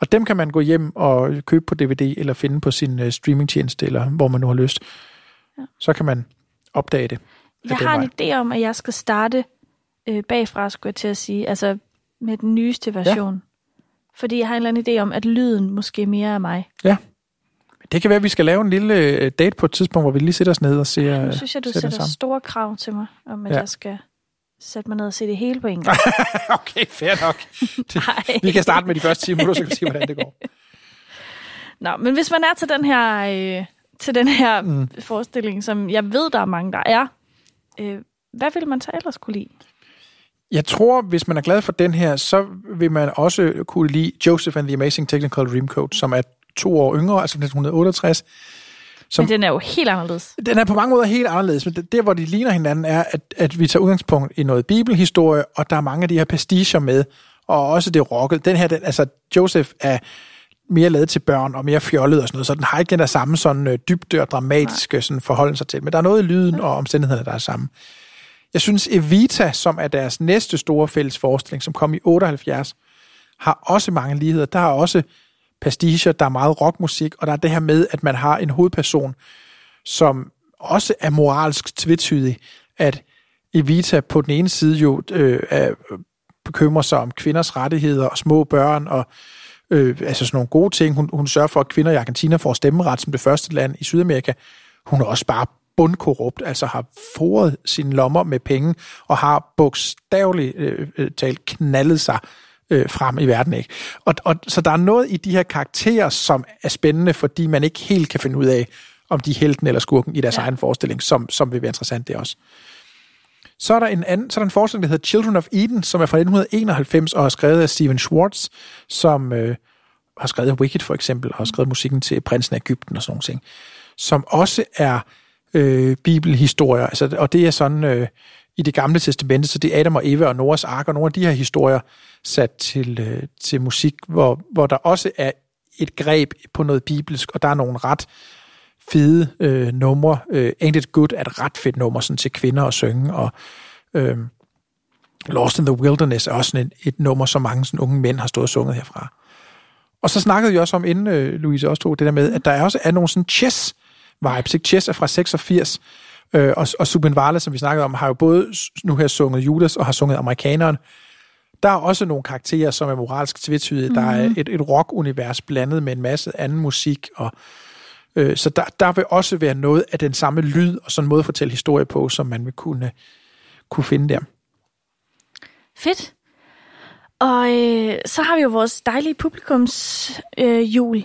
Speaker 2: Og dem kan man gå hjem og købe på DVD, eller finde på sin øh, streamingtjeneste, eller hvor man nu har lyst. Ja. Så kan man opdage det.
Speaker 3: Jeg har
Speaker 2: vej.
Speaker 3: en idé om, at jeg skal starte øh, bagfra, skulle jeg til at sige. Altså med den nyeste version. Ja. Fordi jeg har en eller anden idé om, at lyden måske mere er mig.
Speaker 2: Ja. Det kan være, at vi skal lave en lille øh, date på et tidspunkt, hvor vi lige sætter os ned og ser
Speaker 3: Nu synes jeg, du
Speaker 2: den
Speaker 3: sætter store krav til mig, om at
Speaker 2: Ja.
Speaker 3: jeg skal sætte mig ned og se det hele på en gang.
Speaker 2: okay, fair nok. Det, vi kan starte med de første 10 minutter, så kan vi se, hvordan det går.
Speaker 3: Nå, men hvis man er til den her, øh, til den her mm. forestilling, som jeg ved, der er mange, der er, øh, hvad vil man så ellers kunne lide?
Speaker 2: Jeg tror, hvis man er glad for den her, så vil man også kunne lide Joseph and the Amazing Technical Dreamcoat, som er to år yngre, altså fra 1968. Som,
Speaker 3: Men den er jo helt anderledes.
Speaker 2: den er på mange måder helt anderledes, men det- der, hvor de ligner hinanden, er, at, at vi tager udgangspunkt i noget bibelhistorie, og der er mange af de her pasticher med, og også det rocket. Den her, den, altså Joseph er mere lavet til børn og mere fjollet og sådan noget, så den har ikke den der samme sådan øh, dybde og dramatiske sådan, forholden sig til. Men der er noget i lyden og omstændighederne, der er samme. Jeg synes, Evita, som er deres næste store fælles forestilling, som kom i 78, har også mange ligheder. Der er også pasticher, der er meget rockmusik, og der er det her med, at man har en hovedperson, som også er moralsk tvetydig, at Evita på den ene side jo øh, er, bekymrer sig om kvinders rettigheder og små børn, og øh, altså sådan nogle gode ting. Hun, hun sørger for, at kvinder i Argentina får stemmeret som det første land i Sydamerika. Hun er også bare bundkorrupt, altså har foret sine lommer med penge, og har bogstaveligt øh, øh talt knaldet sig øh, frem i verden. Ikke? Og, og, så der er noget i de her karakterer, som er spændende, fordi man ikke helt kan finde ud af, om de er helten eller skurken i deres ja. egen forestilling, som, som vil være interessant det også. Så er der en anden, så er der en forestilling, der hedder Children of Eden, som er fra 1991 og er skrevet af Steven Schwartz, som øh, har skrevet Wicked for eksempel, og har skrevet musikken til Prinsen af Ægypten og sådan nogle ting, som også er øh, bibelhistorier, altså, og det er sådan øh, i det gamle testamente, så det er Adam og Eva og Noras ark, og nogle af de her historier sat til, øh, til musik, hvor, hvor der også er et greb på noget bibelsk, og der er nogle ret fede øh, numre. Øh, Ain't It Good er et ret fedt nummer sådan til kvinder at synge, og øh, Lost in the Wilderness er også sådan et, et nummer, som mange sådan unge mænd har stået og sunget herfra. Og så snakkede vi også om, inden øh, Louise også tog det der med, at der også er nogle sådan chess vibes. Ikke? Chess er fra 86, øh, og, og Subin Varla, som vi snakkede om, har jo både nu her sunget Judas og har sunget Amerikaneren. Der er også nogle karakterer, som er moralsk tvetydige. Mm. Der er et, et rock-univers blandet med en masse anden musik, og øh, så der, der vil også være noget af den samme lyd og sådan en måde at fortælle historie på, som man vil kunne, kunne finde der.
Speaker 3: Fedt. Og øh, så har vi jo vores dejlige publikums øh, jul.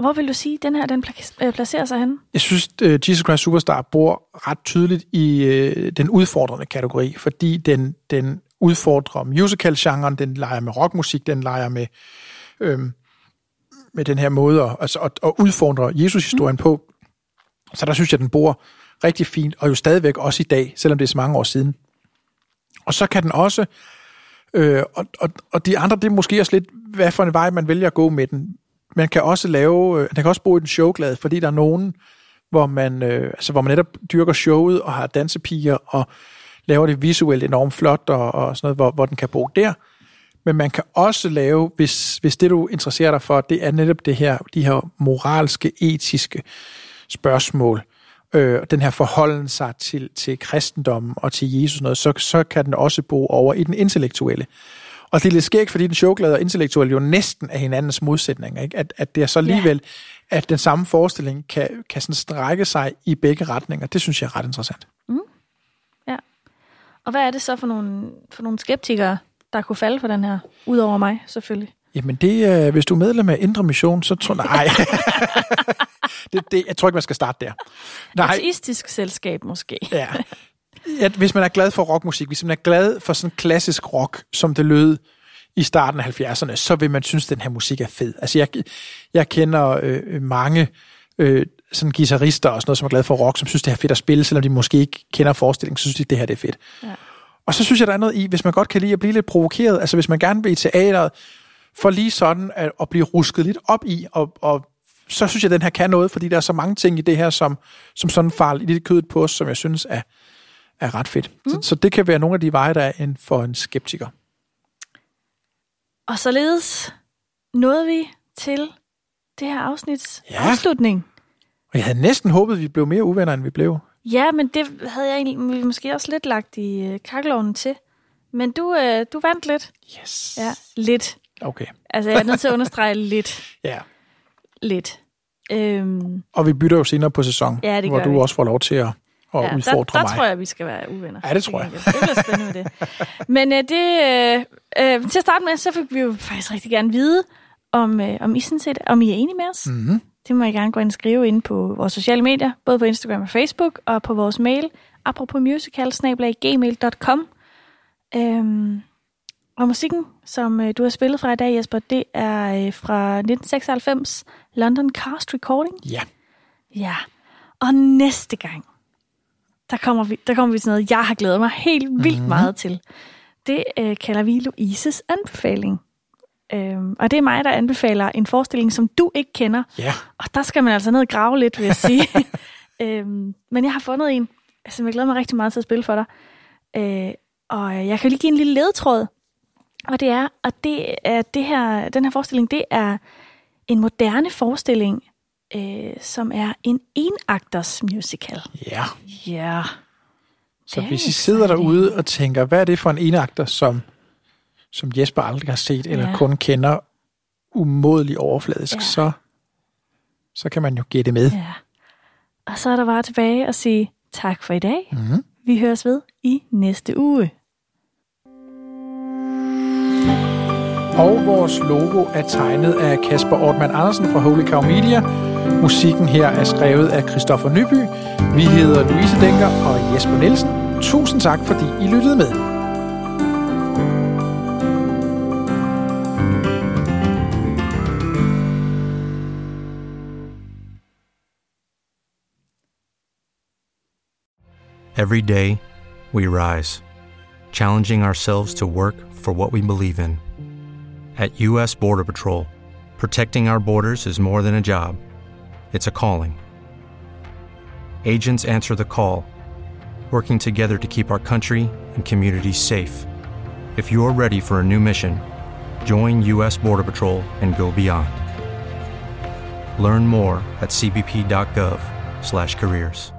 Speaker 3: Hvor vil du sige, den her den øh, placerer sig henne?
Speaker 2: Jeg synes, uh, Jesus Christ Superstar bor ret tydeligt i uh, den udfordrende kategori, fordi den, den udfordrer musical-genren, den leger med rockmusik, den leger med, øhm, med den her måde at, altså, at, at udfordre Jesus-historien mm. på. Så der synes jeg, den bor rigtig fint, og jo stadigvæk også i dag, selvom det er så mange år siden. Og så kan den også, øh, og, og, og de andre, det er måske også lidt, hvad for en vej man vælger at gå med den. Man kan også lave, øh, man den kan også bo i den showglade, fordi der er nogen, hvor man, øh, altså, hvor man netop dyrker showet og har dansepiger og laver det visuelt enormt flot og, og sådan noget, hvor, hvor den kan bo der. Men man kan også lave, hvis, hvis det du interesserer dig for, det er netop det her, de her moralske, etiske spørgsmål, øh, den her forholden sig til, til kristendommen og til Jesus, noget, så, så kan den også bo over i den intellektuelle. Og det er lidt skægt, fordi den showglade og intellektuelle jo næsten er hinandens modsætninger. Ikke? At, at det er så alligevel, yeah. at den samme forestilling kan, kan sådan strække sig i begge retninger. Det synes jeg er ret interessant.
Speaker 3: Og hvad er det så for nogle, for nogle skeptikere, der kunne falde for den her? Udover mig, selvfølgelig.
Speaker 2: Jamen det er, hvis du er medlem af Indre Mission, så tror nej. det, det, jeg tror ikke, man skal starte der. Nej,
Speaker 3: Ateistisk selskab måske.
Speaker 2: ja. At hvis man er glad for rockmusik, hvis man er glad for sådan klassisk rock, som det lød i starten af 70'erne, så vil man synes, at den her musik er fed. Altså jeg, jeg kender øh, mange øh, sådan guitarister og sådan noget, som er glade for rock, som synes, det er fedt at spille, selvom de måske ikke kender forestillingen, så synes de, det her det er fedt.
Speaker 3: Ja.
Speaker 2: Og så synes jeg, der er noget i, hvis man godt kan lide at blive lidt provokeret, altså hvis man gerne vil i teateret, for lige sådan at, at blive rusket lidt op i, og, og så synes jeg, at den her kan noget, fordi der er så mange ting i det her, som, som sådan farer lidt kødet på os, som jeg synes er, er ret fedt. Mm. Så, så det kan være nogle af de veje, der er en, for en skeptiker.
Speaker 3: Og således nåede vi til det her afsnits
Speaker 2: Ja.
Speaker 3: afslutning.
Speaker 2: Og jeg havde næsten håbet, at vi blev mere uvenner, end vi blev.
Speaker 3: Ja, men det havde jeg egentlig måske også lidt lagt i øh, kakkelovnen til. Men du, øh, du vandt lidt.
Speaker 2: Yes.
Speaker 3: Ja, lidt.
Speaker 2: Okay.
Speaker 3: Altså, jeg er nødt til at understrege lidt.
Speaker 2: Ja.
Speaker 3: Lidt. Øhm,
Speaker 2: Og vi bytter jo senere på sæson,
Speaker 3: Ja, det
Speaker 2: hvor du
Speaker 3: vi.
Speaker 2: også får lov til at, at
Speaker 3: ja, der,
Speaker 2: udfordre
Speaker 3: der
Speaker 2: mig.
Speaker 3: tror jeg, vi skal være uvenner.
Speaker 2: Ja, det tror jeg.
Speaker 3: Det bliver spændende det. Men øh, det, øh, øh, til at starte med, så fik vi jo faktisk rigtig gerne vide, om, øh, om I sådan set, om I er enige med os.
Speaker 2: Mm-hmm.
Speaker 3: Det må I gerne gå ind og skrive ind på vores sociale medier, både på Instagram og Facebook, og på vores mail, apropos musical, gmail.com. Øhm, og musikken, som øh, du har spillet fra i dag, Jesper, det er øh, fra 1996, London Cast Recording.
Speaker 2: Ja.
Speaker 3: Ja, og næste gang, der kommer vi, der kommer vi til noget, jeg har glædet mig helt vildt
Speaker 2: Mhm.
Speaker 3: meget til. Det øh, kalder vi Louises anbefaling. Øhm, og det er mig, der anbefaler en forestilling, som du ikke kender.
Speaker 2: Ja.
Speaker 3: Og der skal man altså ned og grave lidt, vil jeg sige. øhm, men jeg har fundet en, som jeg glæder mig rigtig meget til at spille for dig. Øh, og jeg kan lige give en lille ledtråd. Og det er, at det er det her, den her forestilling, det er en moderne forestilling, øh, som er en enakters musical.
Speaker 2: Ja.
Speaker 3: Ja.
Speaker 2: Så hvis I sidder derude og tænker, hvad er det for en enakter, som, som Jesper aldrig har set, eller
Speaker 3: Ja.
Speaker 2: kun kender umådelig overfladisk,
Speaker 3: Ja.
Speaker 2: så, så kan man jo gætte med.
Speaker 3: Ja. Og så er der bare tilbage at sige tak for i dag.
Speaker 2: Mhm.
Speaker 3: Vi høres ved i næste uge.
Speaker 2: Og vores logo er tegnet af Kasper Ortmann Andersen fra Holy Cow Media. Musikken her er skrevet af Christoffer Nyby. Vi hedder Louise Denker og Jesper Nielsen. Tusind tak, fordi I lyttede med.
Speaker 9: Every day, we rise, challenging ourselves to work for what we believe in. At U.S. Border Patrol, protecting our borders is more than a job, it's a calling. Agents answer the call, working together to keep our country and communities safe. If you're ready for a new mission, join U.S. Border Patrol and go beyond. Learn more at cbp.gov/careers.